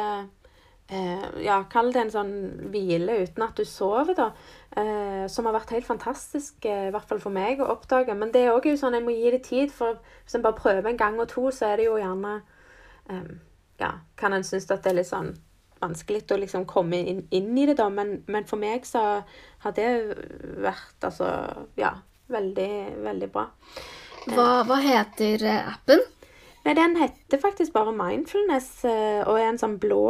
eh, Ja, kall det en sånn hvile uten at du sover, da. Eh, som har vært helt fantastisk, eh, i hvert fall for meg, å oppdage. Men det er òg sånn jeg må gi det tid, for hvis en bare prøver en gang og to, så er det jo gjerne um, ja, kan en synes at det er litt sånn vanskelig å liksom komme inn, inn i det, da. Men, men, for meg så har det vært altså ja, veldig, veldig bra. Hva, hva heter eh, appen? Nei, Den heter faktisk bare Mindfulness eh, og er en sånn blå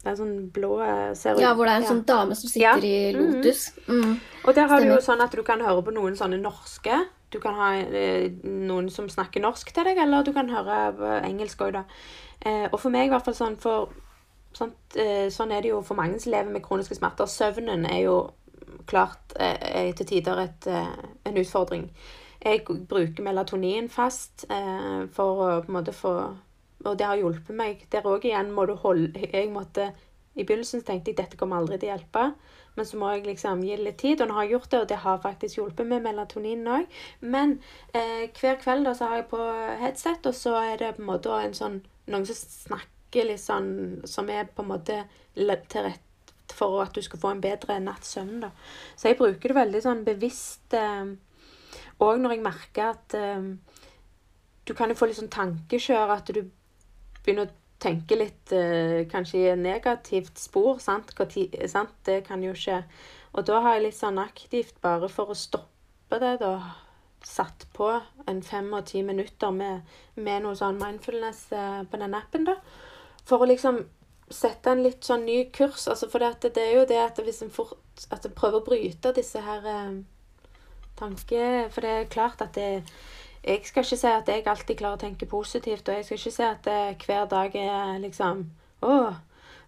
det er sånn blå serie. Ja, hvor det er en ja. sånn dame som sitter ja. i mm-hmm. lotus. Mm. Og der har Stemmer. du jo sånn at du kan høre på noen sånne norske du kan ha eh, noen som snakker norsk til deg, eller du kan høre engelsk òg, da. Eh, og for meg i hvert fall sånn for sånn, eh, sånn er det jo for mange som lever med kroniske smerter. Søvnen er jo klart eh, til tider et, eh, en utfordring. Jeg bruker melatonin fast eh, for å på en måte få Og det har hjulpet meg. Der òg igjen må du holde Jeg måtte I begynnelsen tenkte jeg dette kommer aldri til å hjelpe. Men så må jeg liksom gi litt tid, og nå har jeg gjort det, og det har faktisk hjulpet med melatonin òg. Men eh, hver kveld da så har jeg på headset, og så er det på en måte en sånn Noen som snakker litt sånn Som er på en måte til rette for at du skal få en bedre natts søvn, da. Så jeg bruker det veldig sånn bevisst eh, når jeg merker at eh, Du kan jo få litt sånn tankekjør, at du begynner å tenke litt eh, kanskje i et negativt spor. Sant? sant? Det kan jo skje. Og da har jeg litt sånn aktivt, bare for å stoppe det, da satt på en fem og ti minutter med, med noe sånn mindfulness eh, på den appen, da. For å liksom sette en litt sånn ny kurs. Altså for det, det er jo det at hvis en fort at prøver å bryte disse her eh, tanker For det er klart at det jeg skal ikke si at jeg alltid klarer å tenke positivt, og jeg skal ikke si at det, hver dag er liksom Å,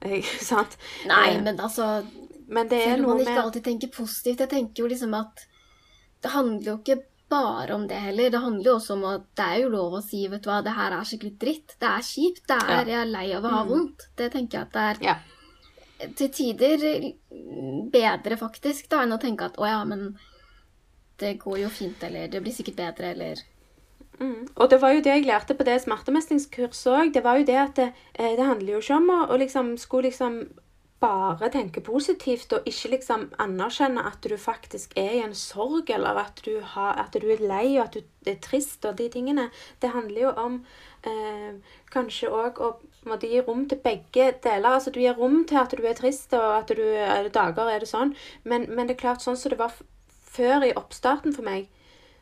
ikke sant? Nei, men altså men det er Selv om man ikke alltid tenker positivt. Jeg tenker jo liksom at det handler jo ikke bare om det heller. Det handler jo også om at det er jo lov å si vet du hva, det her er skikkelig dritt. Det er kjipt. Det er, ja. Jeg er lei av å ha mm. vondt. Det tenker jeg at det er ja. til tider bedre, faktisk, da, enn å tenke at å ja, men det går jo fint, eller det blir sikkert bedre, eller Mm. Og det var jo det jeg lærte på det smertemestringskurset òg. Det var jo det at det, eh, det handler jo ikke om å, liksom skulle liksom bare tenke positivt og ikke liksom anerkjenne at du faktisk er i en sorg, eller at du, har, at du er lei og at du er trist og de tingene. Det handler jo om eh, kanskje òg å måtte gi rom til begge deler. Altså du gir rom til at du er trist, og at du er dager er det sånn. Men, men det er klart, sånn som det var før i oppstarten for meg,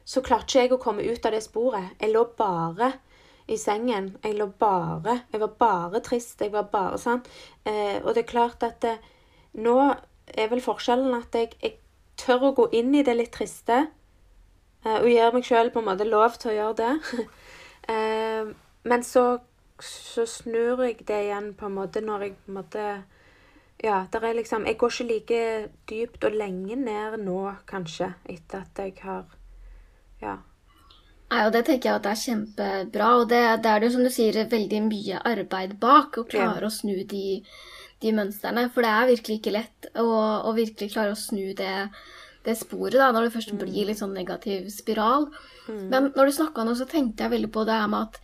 så klarte ikke jeg å komme ut av det sporet. Jeg lå bare i sengen. Jeg lå bare Jeg var bare trist. Jeg var bare sånn. Eh, og det er klart at det, nå er vel forskjellen at jeg, jeg, tør å gå inn i det litt triste. Eh, og gir meg sjøl på en måte lov til å gjøre det. eh, men så, så snur jeg det igjen på en måte når jeg på en måte Ja, der er liksom Jeg går ikke like dypt og lenge ned nå, kanskje, etter at jeg har Ja. Nei, og Det tenker jeg at det er kjempebra. Og det, det er det jo som du sier, veldig mye arbeid bak å klare ja. å snu de, de, mønstrene. For det er virkelig ikke lett å, å virkelig klare å snu det, det sporet da, når det først mm. blir litt sånn negativ spiral. Mm. Men når du snakka nå, så tenkte jeg veldig på det her med at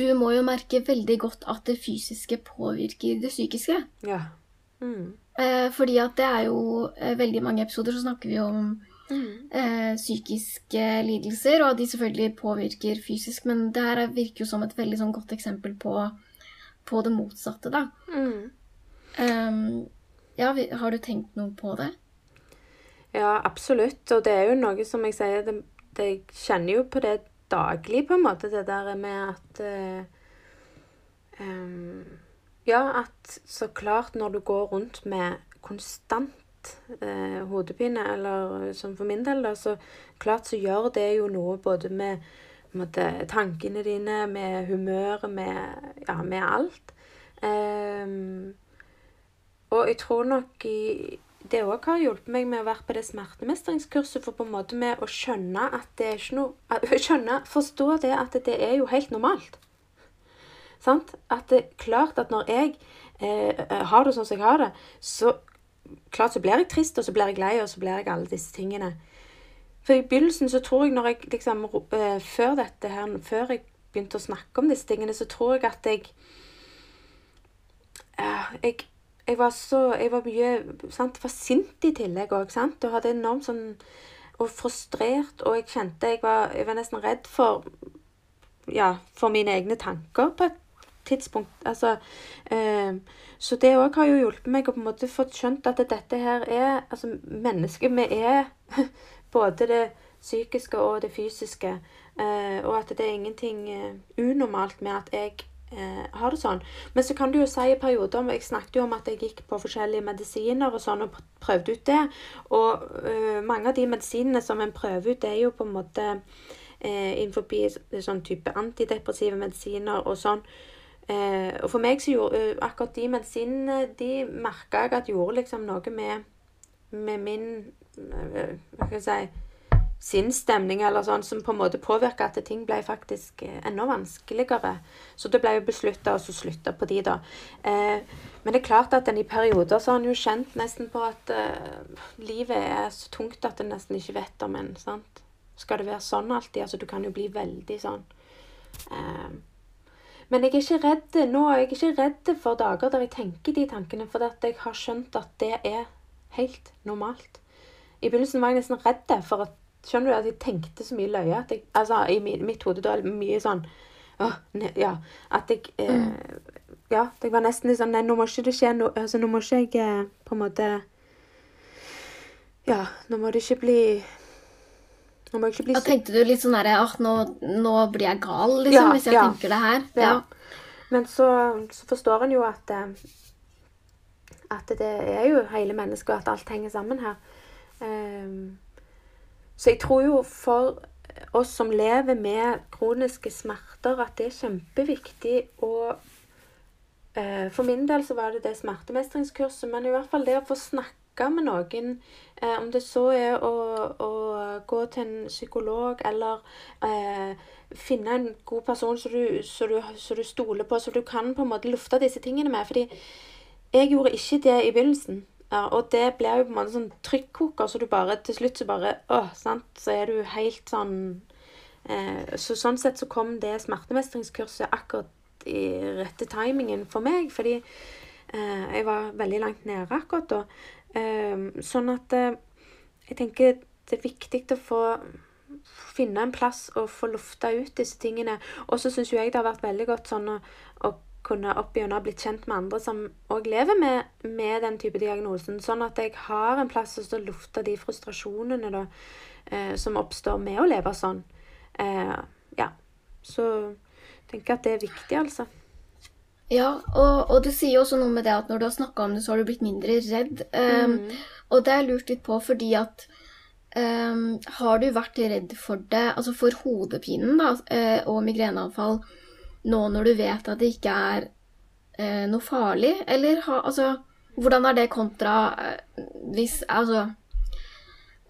du må jo merke veldig godt at det fysiske påvirker det psykiske. Ja. Mm. Eh, fordi at det er jo eh, veldig mange episoder så snakker vi om Mm. Eh, psykiske lidelser, og at de selvfølgelig påvirker fysisk. Men det her virker jo som et veldig sånn godt eksempel på, på det motsatte, da. Mm. Um, ja, har du tenkt noe på det? Ja, absolutt. Og det er jo noe som jeg sier det, det, Jeg kjenner jo på det daglig, på en måte, det der med at uh, um, Ja, at så klart når du går rundt med konstant eh, hodepine, eller som for min del, da, så klart så gjør det jo noe både med måtte, tankene dine, med humøret, med, ja, med alt. Eh, og jeg tror nok i, det òg har hjulpet meg med å være på det smertemestringskurset, for på en måte med å skjønne at det er ikke noe skjønne, Forstå det at det er jo helt normalt. Sant? At det er klart at når jeg eh, har det sånn som jeg har det, så klart så blir jeg trist, og så blir jeg lei, og så blir jeg alle disse tingene. For i begynnelsen så tror jeg når jeg liksom uh, Før dette her, før jeg begynte å snakke om disse tingene, så tror jeg at jeg uh, jeg, jeg, var så Jeg var mye sant, var sint i tillegg òg, sant, og hadde enormt sånn Og frustrert, og jeg kjente jeg var, jeg var nesten redd for Ja, for mine egne tanker på et tidspunkt. Altså eh, så det òg har jo hjulpet meg å på en måte få skjønt at dette her er Altså, mennesket vi er både det psykiske og det fysiske. Eh, og at det er ingenting eh, unormalt med at jeg eh, har det sånn. Men så kan du jo si i perioder Jeg snakket jo om at jeg gikk på forskjellige medisiner og sånn, og prøvde ut det. Og eh, mange av de medisinene som en prøver ut, det er jo på en måte eh, innenfor sånn type antidepressive medisiner og sånn. Eh, og for meg så gjorde uh, akkurat de medisinene de merka jeg at gjorde liksom noe med, med min uh, Hva skal jeg si sinnsstemning eller sånn, som på en måte påvirka at ting ble faktisk uh, enda vanskeligere. Så det ble jo beslutta å slutte på de, da. men det er klart at en i perioder så har en jo kjent nesten på at livet er så tungt at en nesten ikke vet om en sant? Skal det være sånn alltid? Altså, du kan jo bli veldig sånn eh, men jeg er ikke redd nå er jeg ikke redd for dager der jeg tenker de tankene, for at jeg har skjønt at det er helt normalt. I begynnelsen var jeg nesten redd for at Skjønner du at jeg tenkte så mye løye at jeg Altså, i mitt hode da mye sånn åh, ne, Ja. At jeg eh, mm. Ja, jeg var nesten litt sånn Nei, nå må ikke det skje noe altså, Nå må ikke jeg eh, på en måte Ja, nå må det ikke bli nå må jeg ikke bli Da tenkte du litt sånn herre Åh, nå, nå, blir jeg gal, liksom, ja, hvis jeg ja. tenker det her. Ja. Men så, så, forstår en jo at eh, At det er jo hele mennesket, og at alt henger sammen her. Um, så jeg tror jo for oss som lever med kroniske smerter, at det er kjempeviktig å uh, For min del så var det det smertemestringskurset, men i hvert fall det å få snakke snakke med noen, eh, om det så er å, å, gå til en psykolog eller eh, finne en god person som du, du, du, stoler på, så du kan på en måte lufte disse tingene med. Fordi jeg gjorde ikke det i begynnelsen. Ja, og det blir jo på en måte sånn trykkoker, så du bare til slutt så bare åh, sant, så er du helt sånn eh, Så sånn sett så kom det smertemestringskurset akkurat i rette timingen for meg, fordi Eh, jeg var veldig langt nede akkurat da. Eh, sånn at eh, jeg tenker det er viktig å få finne en plass og få lufta ut disse tingene. Og så syns jeg det har vært veldig godt sånn å, å kunne opp ha blitt kjent med andre som òg lever med, med, den type diagnosen. Sånn at jeg har en plass å lufte de frustrasjonene da, eh, som oppstår med å leve sånn. Eh, ja. Så jeg tenker at det er viktig, altså. Ja, og, og det sier også noe med det at når du har snakka om det, så har du blitt mindre redd. Um, mm. Og det har jeg lurt litt på fordi at um, Har du vært redd for det, altså for hodepinen da, eh, og migreneanfall, nå når du vet at det ikke er uh, noe farlig? Eller ha, altså Hvordan er det kontra uh, hvis Altså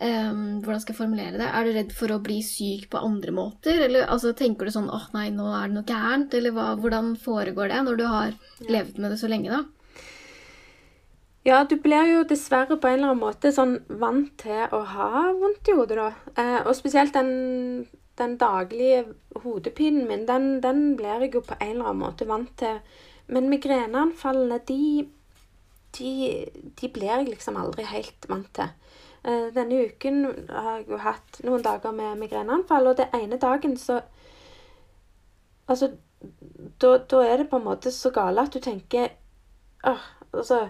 Um, hvordan skal jeg formulere det? Er du redd for å bli syk på andre måter? Eller altså, tenker du sånn åh oh, nei, nå er det noe gærent? Eller hva, hvordan foregår det når du har levd med det så lenge, da? Ja, du blir jo dessverre på en eller annen måte sånn vant til å ha vondt i hodet, da. Eh, og spesielt den, den, daglige hodepinen min, den, den, blir jeg jo på en eller annen måte vant til. Men migreneanfallene, de, de, de blir jeg liksom aldri helt vant til. Eh, denne uken har jeg jo hatt noen dager med migreneanfall, og det ene dagen så Altså, da, da er det på en måte så gale at du tenker åh, altså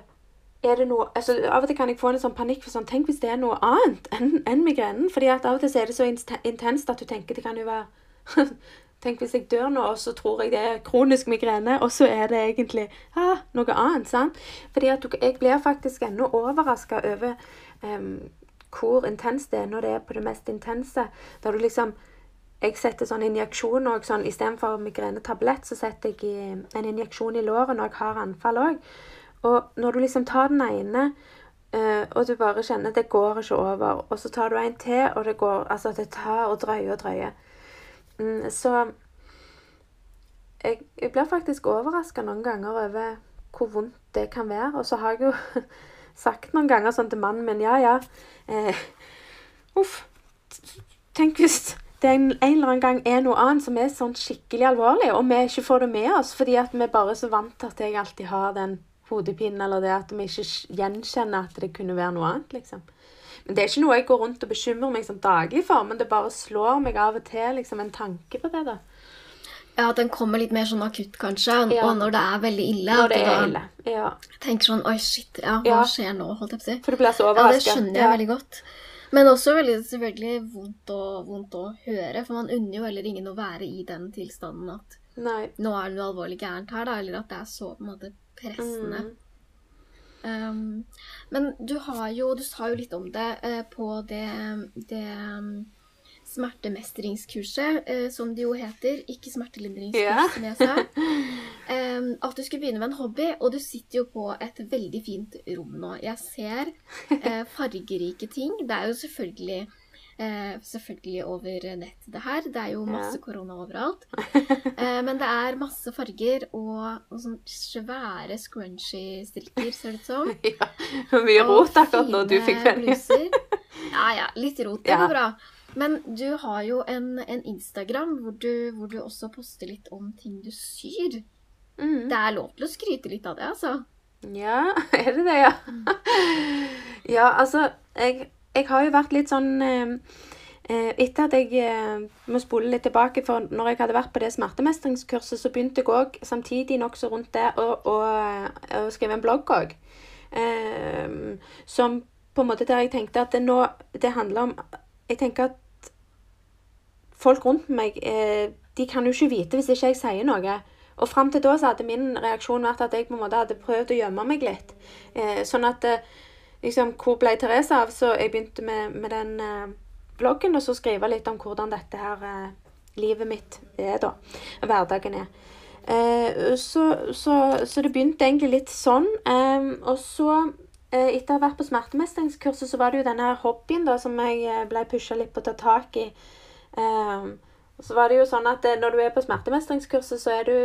er det noe, altså Av og til kan jeg få en sånn panikk for sånn Tenk hvis det er noe annet enn en migrenen. fordi at av og til så er det så intenst at du tenker det kan jo være Tenk hvis jeg dør nå, og så tror jeg det er kronisk migrene, og så er det egentlig ah, noe annet. sant? Fordi at jeg blir faktisk ennå overraska over um, hvor intenst det er når det er på det mest intense. Der du liksom Jeg setter sånn injeksjon òg. Sånn, Istedenfor migrenetablett så setter jeg en injeksjon i låret når jeg har anfall òg. Og når du liksom tar den ene, uh, og du bare kjenner at det går ikke over, og så tar du en til, og det går Altså, det tar og drøyer og drøyer. Mm, så jeg, jeg blir faktisk overraska noen ganger over hvor vondt det kan være. Og så har jeg jo sagt noen ganger sånn til mannen min Ja, ja. Eh, uff. Tenk hvis det en, en, eller annen gang er noe annet som er sånn skikkelig alvorlig, og vi ikke får det med oss fordi at vi bare er så vant til at jeg alltid har den hodepinen, eller det at vi ikke gjenkjenner at det kunne være noe annet, liksom. Men Det er ikke noe jeg går rundt og bekymrer meg sånn daglig for, men det bare slår meg av og til liksom en tanke på det. da. Ja, At den kommer litt mer sånn akutt, kanskje. Ja. Og når det er veldig ille. Når det er ille, ja. tenker sånn Oi, shit, ja, hva ja. skjer nå? holdt jeg på å si. For du blir så overraska. Ja, det skjønner jeg veldig godt. Men også veldig, selvfølgelig vondt å, vondt å, høre. For man unner jo heller ingen å være i den tilstanden at Nei. nå er det noe alvorlig gærent her, da. Eller at det er så på en måte pressende. Mm. Um, men du har jo Du sa jo litt om det uh, på det, det um, smertemestringskurset, eh, som det jo heter. Ikke smertelindringskurs, ja. som jeg sa. Um, at du skulle begynne med en hobby, og du sitter jo på et veldig fint rom nå. Jeg ser eh, fargerike ting. Det er jo selvfølgelig eh, selvfølgelig over nett, det her. Det er jo masse yeah. korona overalt. Eh, men det er masse farger og, og sånn svære scrunchy strikker, ser det ut som. Ja, Mye rot akkurat når du fikk penning. ja ja, litt rot. Det går bra. Men du har jo en, en Instagram hvor du, hvor du, også poster litt om ting du syr. Mm. Det er lov til å skryte litt av det, altså. Ja, er det det, ja? Mm. ja, altså jeg, jeg, har jo vært litt sånn eh, eh, Etter at jeg eh, må spole litt tilbake, for når jeg hadde vært på det smertemestringskurset, så begynte jeg òg samtidig nokså rundt det å, skrive en blogg òg. Eh, som på en måte der jeg tenkte at det nå Det handler om jeg tenker at folk rundt meg eh, de kan jo ikke vite hvis ikke jeg sier noe. Og fram til da så hadde min reaksjon vært at jeg på en måte hadde prøvd å gjemme meg litt. Eh, sånn at eh, liksom, Hvor ble Therese av? Så jeg begynte med, med den eh, bloggen og så skrive litt om hvordan dette her eh, livet mitt er, da. Hverdagen er. Eh, så, så, så, det begynte egentlig litt sånn. og så etter å ha vært på smertemestringskurset, så var det jo denne hobbyen da, som jeg eh, ble pusha litt på å ta tak i. Um, så var det jo sånn at eh, når du er på smertemestringskurset, så er du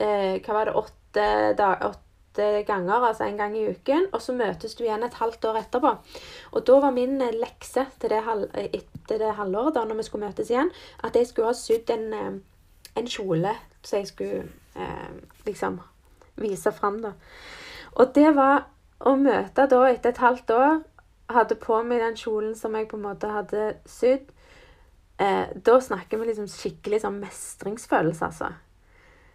eh, Hva var det åtte, da, åtte ganger, altså en gang i uken. Og så møtes du igjen et halvt år etterpå. Og da var min lekse til det, etter det halvåret, da når vi skulle møtes igjen, at jeg skulle ha sydd en, en kjole så jeg skulle eh, liksom vise fram, da. Og det var å møte da etter et halvt år Hadde på meg den kjolen som jeg på en måte hadde sydd. Eh, da snakker vi liksom skikkelig sånn mestringsfølelse, altså.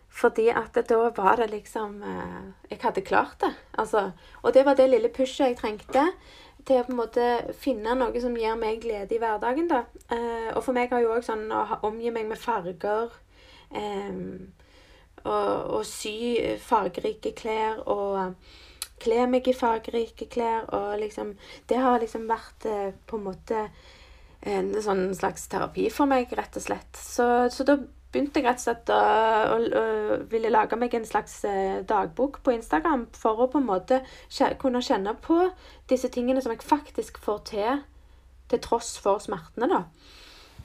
Fordi at da var det liksom eh, Jeg hadde klart det. Altså, og det var det lille pushet jeg trengte til å på en måte finne noe som gir meg glede i hverdagen. da. Eh, og for meg har jo òg sånn å omgi meg med farger eh, og, og sy fargerike klær og kle meg i fargerike klær og liksom Det har liksom vært eh, på en måte en sånn slags terapi for meg, rett og slett. Så, så da begynte jeg rett og slett å, å, å, ville lage meg en slags eh, dagbok på Instagram for å på en måte kunne kjenne på disse tingene som jeg faktisk får til, til tross for smertene, da.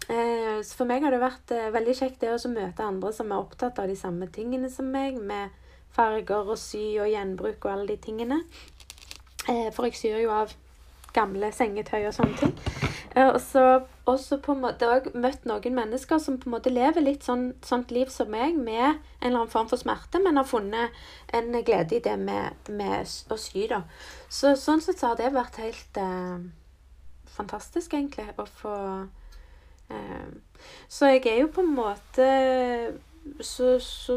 Eh, så for meg har det vært eh, veldig kjekt det å møte andre som er opptatt av de samme tingene som meg, med farger og sy og gjenbruk og alle de tingene. Eh, for jeg syr jo av gamle sengetøy og sånne ting. Eh, og så på en måte òg møtt noen mennesker som på en måte lever litt sånn, sånt liv som meg, med en eller annen form for smerte, men har funnet en glede i det med, med å sy, da. Så sånn sett så har det vært helt eh, fantastisk, egentlig, å få eh, Så jeg er jo på en måte Så, så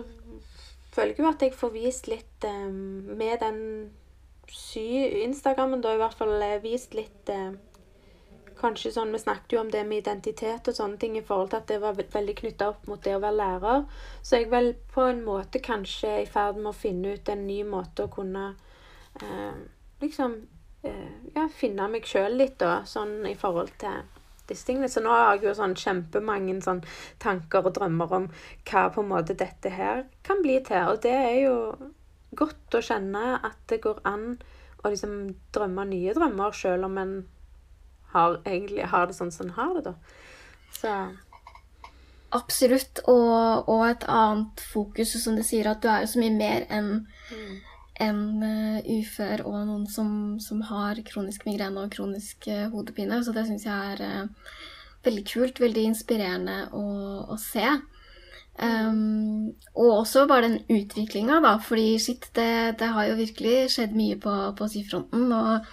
føler jo at jeg får vist litt eh, med den sy-instagrammen, da i hvert fall eh, vist litt eh, kanskje sånn, Vi snakket jo om det med identitet og sånne ting i forhold til at det var veldig knytta opp mot det å være lærer. Så jeg vel på en måte kanskje i ferd med å finne ut en ny måte å kunne eh, liksom eh, ja, finne meg sjøl litt, da, sånn i forhold til disse tingene. Så nå har jeg jo sånn kjempemange sånn tanker og drømmer om hva på en måte dette her kan bli til. Og det er jo godt å kjenne at det går an å liksom drømme nye drømmer, sjøl om en har, egentlig har det sånn som en har det, da. Så Absolutt. Og, og, et annet fokus, som du sier, at du er jo så mye mer enn mm. En, uh, ufør og noen som, som, har kronisk migrene og kronisk uh, hodepine. Så det syns jeg er uh, veldig kult, veldig inspirerende å, å se. Um, og også bare den utviklinga, da. Fordi shit, det, det, har jo virkelig skjedd mye på, på syfronten. Og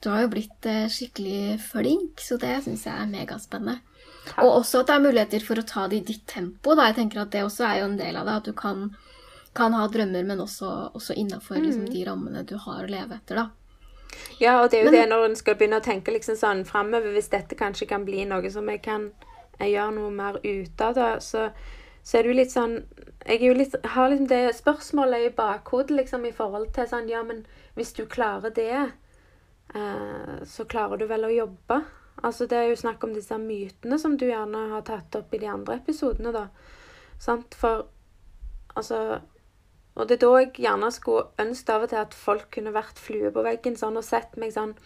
du har jo blitt eh, skikkelig flink, så det syns jeg er megaspennende. Takk. Og også at det er muligheter for å ta det i ditt tempo. Da. Jeg tenker at Det også er jo en del av det, at du kan, kan ha drømmer, men også, også innafor mm. liksom, de rammene du har å leve etter. da. Ja, og det er jo men, det når en skal begynne å tenke liksom sånn framover, hvis dette kanskje kan bli noe som jeg kan jeg gjøre noe mer ut av, da, så, så er det jo litt sånn Jeg litt, har liksom det spørsmålet i bakhodet liksom i forhold til sånn Ja, men hvis du klarer det, Eh, så klarer du vel å jobbe. Altså Det er jo snakk om disse mytene som du gjerne har tatt opp i de andre episodene, da. Sant? For altså Og det er da jeg gjerne skulle ønske av og til at folk kunne vært flue på veggen sånn og sett meg sånn.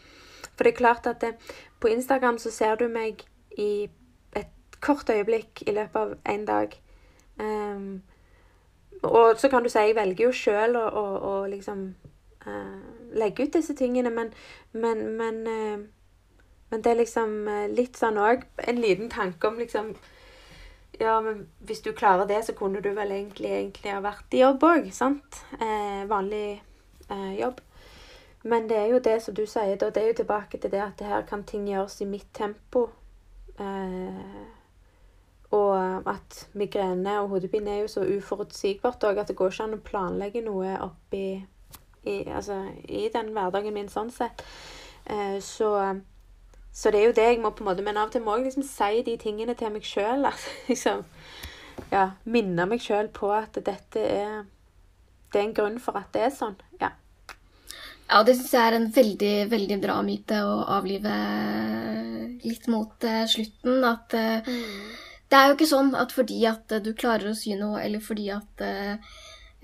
For det er klart at det, på Instagram så ser du meg i et kort øyeblikk i løpet av en dag. Um, og så kan du si jeg velger jo sjøl å, å, å liksom uh, legge ut disse tingene, men, men, men, uh, men det er liksom uh, litt sånn òg En liten tanke om liksom Ja, men hvis du klarer det, så kunne du vel egentlig, egentlig ha vært i jobb òg, sant? vanlig jobb. Men det er jo det som du sier, da. Det er jo tilbake til det at det her kan ting gjøres i mitt tempo. og at migrene og hodepine er jo så uforutsigbart òg at det går ikke an å planlegge noe oppi i, altså, i den hverdagen min sånn sett. Eh, så, så, det er jo det jeg må på en måte Men av og til må jeg liksom si de tingene til meg sjøl. Liksom, ja, minne meg sjøl på at dette er Det er en grunn for at det er sånn. Ja. Ja, det syns jeg er en veldig, veldig bra myte å avlive litt mot uh, slutten. At uh, mm. det er jo ikke sånn at fordi at uh, du klarer å sy noe, eller fordi at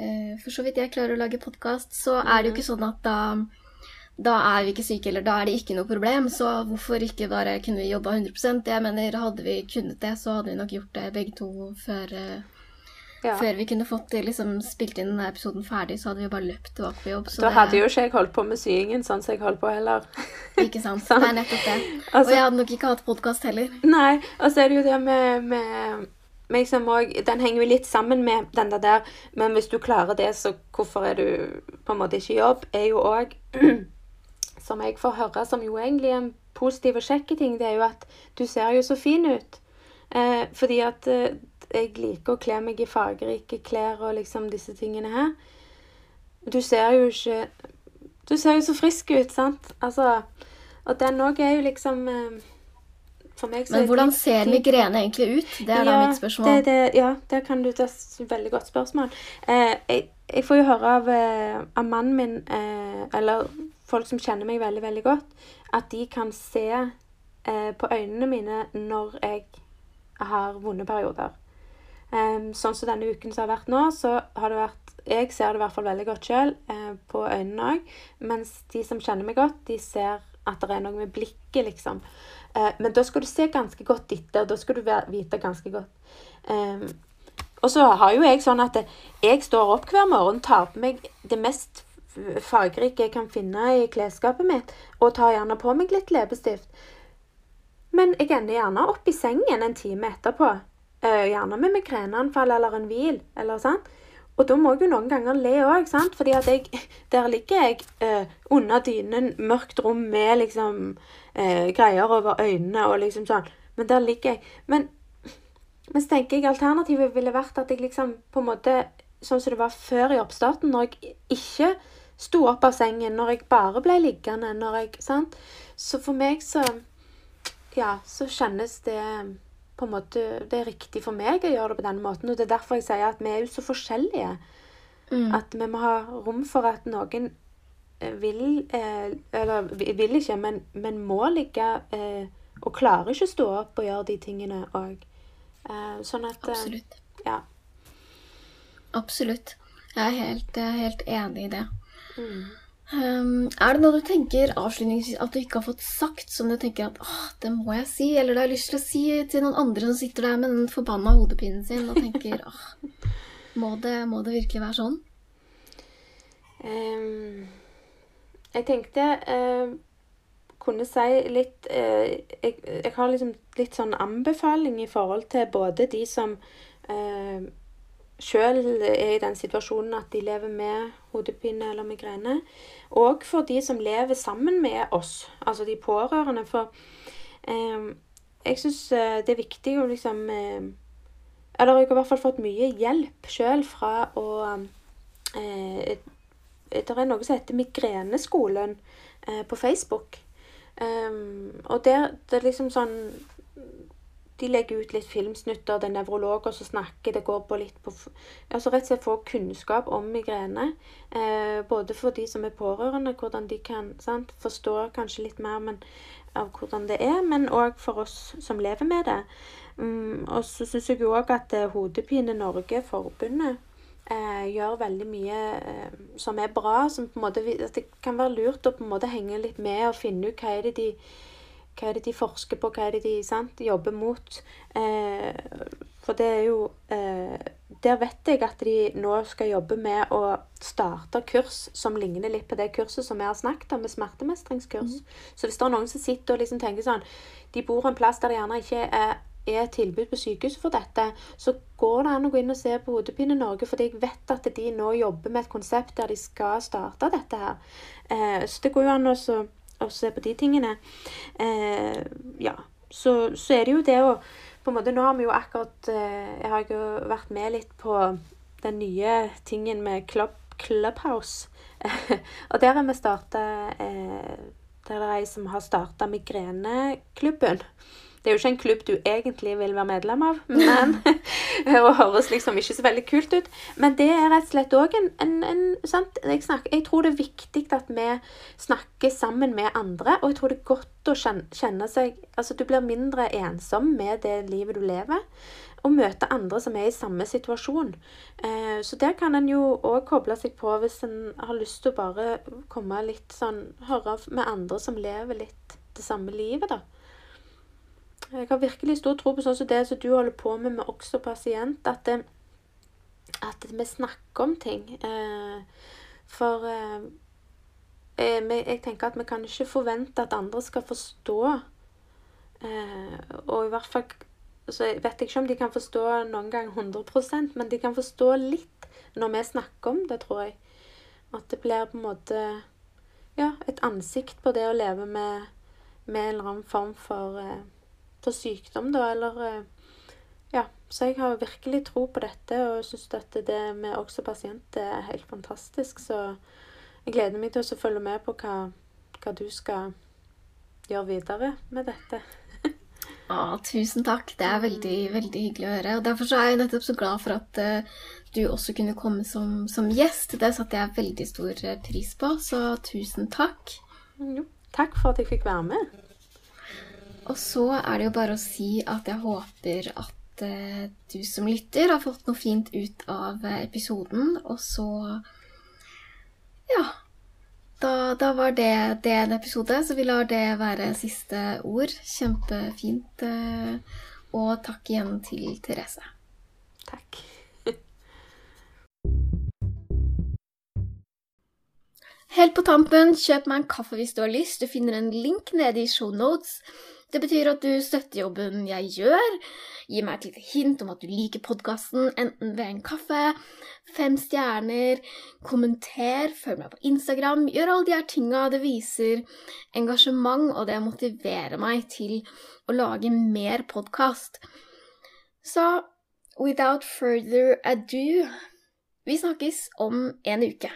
Eh, for så vidt jeg klarer å lage podkast, så er det jo ikke sånn at da, da er vi ikke syke, eller da er det ikke noe problem. Så hvorfor ikke bare kunne vi jobba 100 Jeg mener, hadde vi kunnet det, så hadde vi nok gjort det begge to før, eh, ja. før vi kunne fått liksom, spilt inn denne episoden ferdig, så hadde vi bare løpt tilbake på jobb. da hadde jo ikke jeg holdt på med syingen sånn som jeg holdt på heller. Ikke sant. sånn. Det er nettopp det. Altså, og jeg hadde nok ikke hatt podkast heller. Nei, og så er det jo det med, med liksom også, den henger jo litt sammen med den der Men hvis du klarer det, så hvorfor er du på en måte ikke i jobb? Er jo òg Som jeg får høre, som jo egentlig er en positiv og kjekk ting, det er jo at du ser jo så fin ut. Eh, fordi at eh, jeg liker å kle meg i fargerike klær og liksom disse tingene her. Du ser jo ikke Du ser jo så frisk ut, sant? Altså Og den òg er jo liksom eh, men hvordan ser migrene egentlig ut? Det er ja, da mitt spørsmål. Det, det, ja, det kan du, er et veldig godt spørsmål. Eh, jeg, jeg, får jo høre av, eh, av mannen min, eh, eller folk som kjenner meg veldig, veldig godt, at de kan se eh, på øynene mine når jeg har vonde perioder. Um, sånn som denne uken som har vært nå, så har det vært Jeg ser det i hvert fall veldig godt sjøl, eh, på øynene òg. Mens de som kjenner meg godt, de ser at det er noe med blikket, liksom. Eh, men da skal du se ganske godt etter, da skal du vite ganske godt. Um, og så har jo jeg sånn at jeg står opp hver morgen, tar på meg det mest fargerike jeg kan finne i klesskapet mitt, og tar gjerne på meg litt leppestift. Men jeg ender gjerne opp i sengen en time etterpå. Uh, gjerne med migreneanfall eller en hvil. eller sånn. Og da må jeg jo noen ganger le òg, sant? fordi der ligger jeg uh, under dynen, mørkt rom med liksom uh, greier over øynene og liksom sånn. Men der ligger jeg. Men, men så tenker jeg alternativet ville vært at jeg liksom på en måte Sånn som det var før i oppstarten, når jeg ikke sto opp av sengen, når jeg bare ble liggende, når jeg Sant? Så for meg så Ja, så kjennes det på en måte Det er riktig for meg å gjøre det på den måten. Og det er derfor jeg sier at vi er jo så forskjellige. Mm. At vi må ha rom for at noen eh, vil eh, Eller vil ikke, men, men må ligge eh, og klarer ikke å stå opp og gjøre de tingene òg. Sånn at Absolutt. Ja. Absolutt. Jeg er helt, helt enig i det. Mm. Um, er det noe du tenker avslutningsvis at du ikke har fått sagt, som du tenker at åh, det må jeg si, eller det har lyst til å si til noen andre som sitter der med den forbanna hodepinen sin og tenker åh, må det, må det virkelig være sånn? Um, jeg tenkte uh, kunne si litt uh, jeg, jeg, har liksom litt sånn anbefaling i forhold til både de som uh, sjøl er i den situasjonen at de lever med hodepine eller migrene. Og for de som lever sammen med oss, altså de pårørende. For eh, jeg syns det er viktig å liksom eh, Eller jeg har i hvert fall fått mye hjelp sjøl fra å eh, Det er noe som heter Migreneskolen eh, på Facebook. Um, og der det er liksom sånn de legger ut litt filmsnutter, det er nevrologer som snakker. Det går på litt på Altså rett og slett få kunnskap om migrene. Eh, både for de som er pårørende, hvordan de kan sant, forstå kanskje litt mer men, av hvordan det er, men òg for oss som lever med det. Mm, og så syns jeg òg at eh, Hodepine Norge, forbundet, eh, gjør veldig mye eh, som er bra. Som på en måte, at det kan være lurt å på en måte henge litt med og finne ut hva er det de hva er det de forsker på, hva er det de sant, jobber mot? Eh, for det er jo eh, Der vet jeg at de nå skal jobbe med å starte kurs som ligner litt på det kurset som vi har snakket om, med smertemestringskurs. Mm. Så hvis det er noen som sitter og liksom tenker sånn De bor en plass der det gjerne ikke er er tilbud på sykehuset for dette, så går det an å gå inn og se på Hodepine Norge, fordi jeg vet at de nå jobber med et konsept der de skal starte dette her. Eh, så det går jo an å og se på de tingene. Eh, ja. Så, så, er det jo det å på en måte, Nå har vi jo akkurat eh, Jeg har jo vært med litt på den nye tingen med Club, Clubhouse. og der har vi starta eh, Der er ei som har starta Migreneklubben. Det er jo ikke en klubb du egentlig vil være medlem av, men, og høres liksom ikke så veldig kult ut. Men det er rett og slett òg en, en, en? Jeg, snakker, jeg, tror det er viktig at vi snakker sammen med andre, og jeg tror det er godt å kjenne, kjenne seg Altså, du blir mindre ensom med det livet du lever og møte andre som er i samme situasjon. Eh, så der kan en jo òg koble seg på hvis en har lyst til å bare komme litt sånn Høre med andre som lever litt det samme livet, da. Jeg har virkelig stor tro på sånn som det som du holder på med med også pasient, at, det, at vi snakker om ting. Eh, for eh, jeg tenker at vi kan ikke forvente at andre skal forstå, eh, og i hvert fall så jeg vet ikke om de kan forstå noen gang 100% men de kan forstå litt når vi snakker om det, tror jeg. At det blir på en måte ja, et ansikt på det å leve med, med en eller annen form for, eh, for sykdom, da, eller eh, Ja. Så jeg har virkelig tro på dette, og syns at det med også pasienter er helt fantastisk. Så jeg gleder meg til å følge med på hva, hva du skal gjøre videre med dette. Å, tusen takk. Det er veldig, veldig hyggelig å høre. Og Derfor så er jeg nettopp så glad for at uh, du også kunne komme som, som, gjest. Det satte jeg veldig stor eh, pris på, så tusen takk. Jo, takk for at jeg fikk være med. Og så er det jo bare å si at jeg håper at uh, du som lytter har fått noe fint ut av episoden, og så Ja. Da, da, var det, det, en episode, så vi lar det være siste ord. Kjempefint. Eh, og takk igjen til Therese. Takk. Helt på tampen, kjøp meg en kaffe hvis du har lyst. Du finner en link nede i show notes. Det betyr at du støtter jobben jeg gjør. Gi meg et lite hint om at du liker podkasten, enten ved en kaffe, fem stjerner, kommenter, følg meg på Instagram. Gjør alle de her tinga. Det viser engasjement, og det motiverer meg til å lage mer podkast. Så without further ado Vi snakkes om en uke.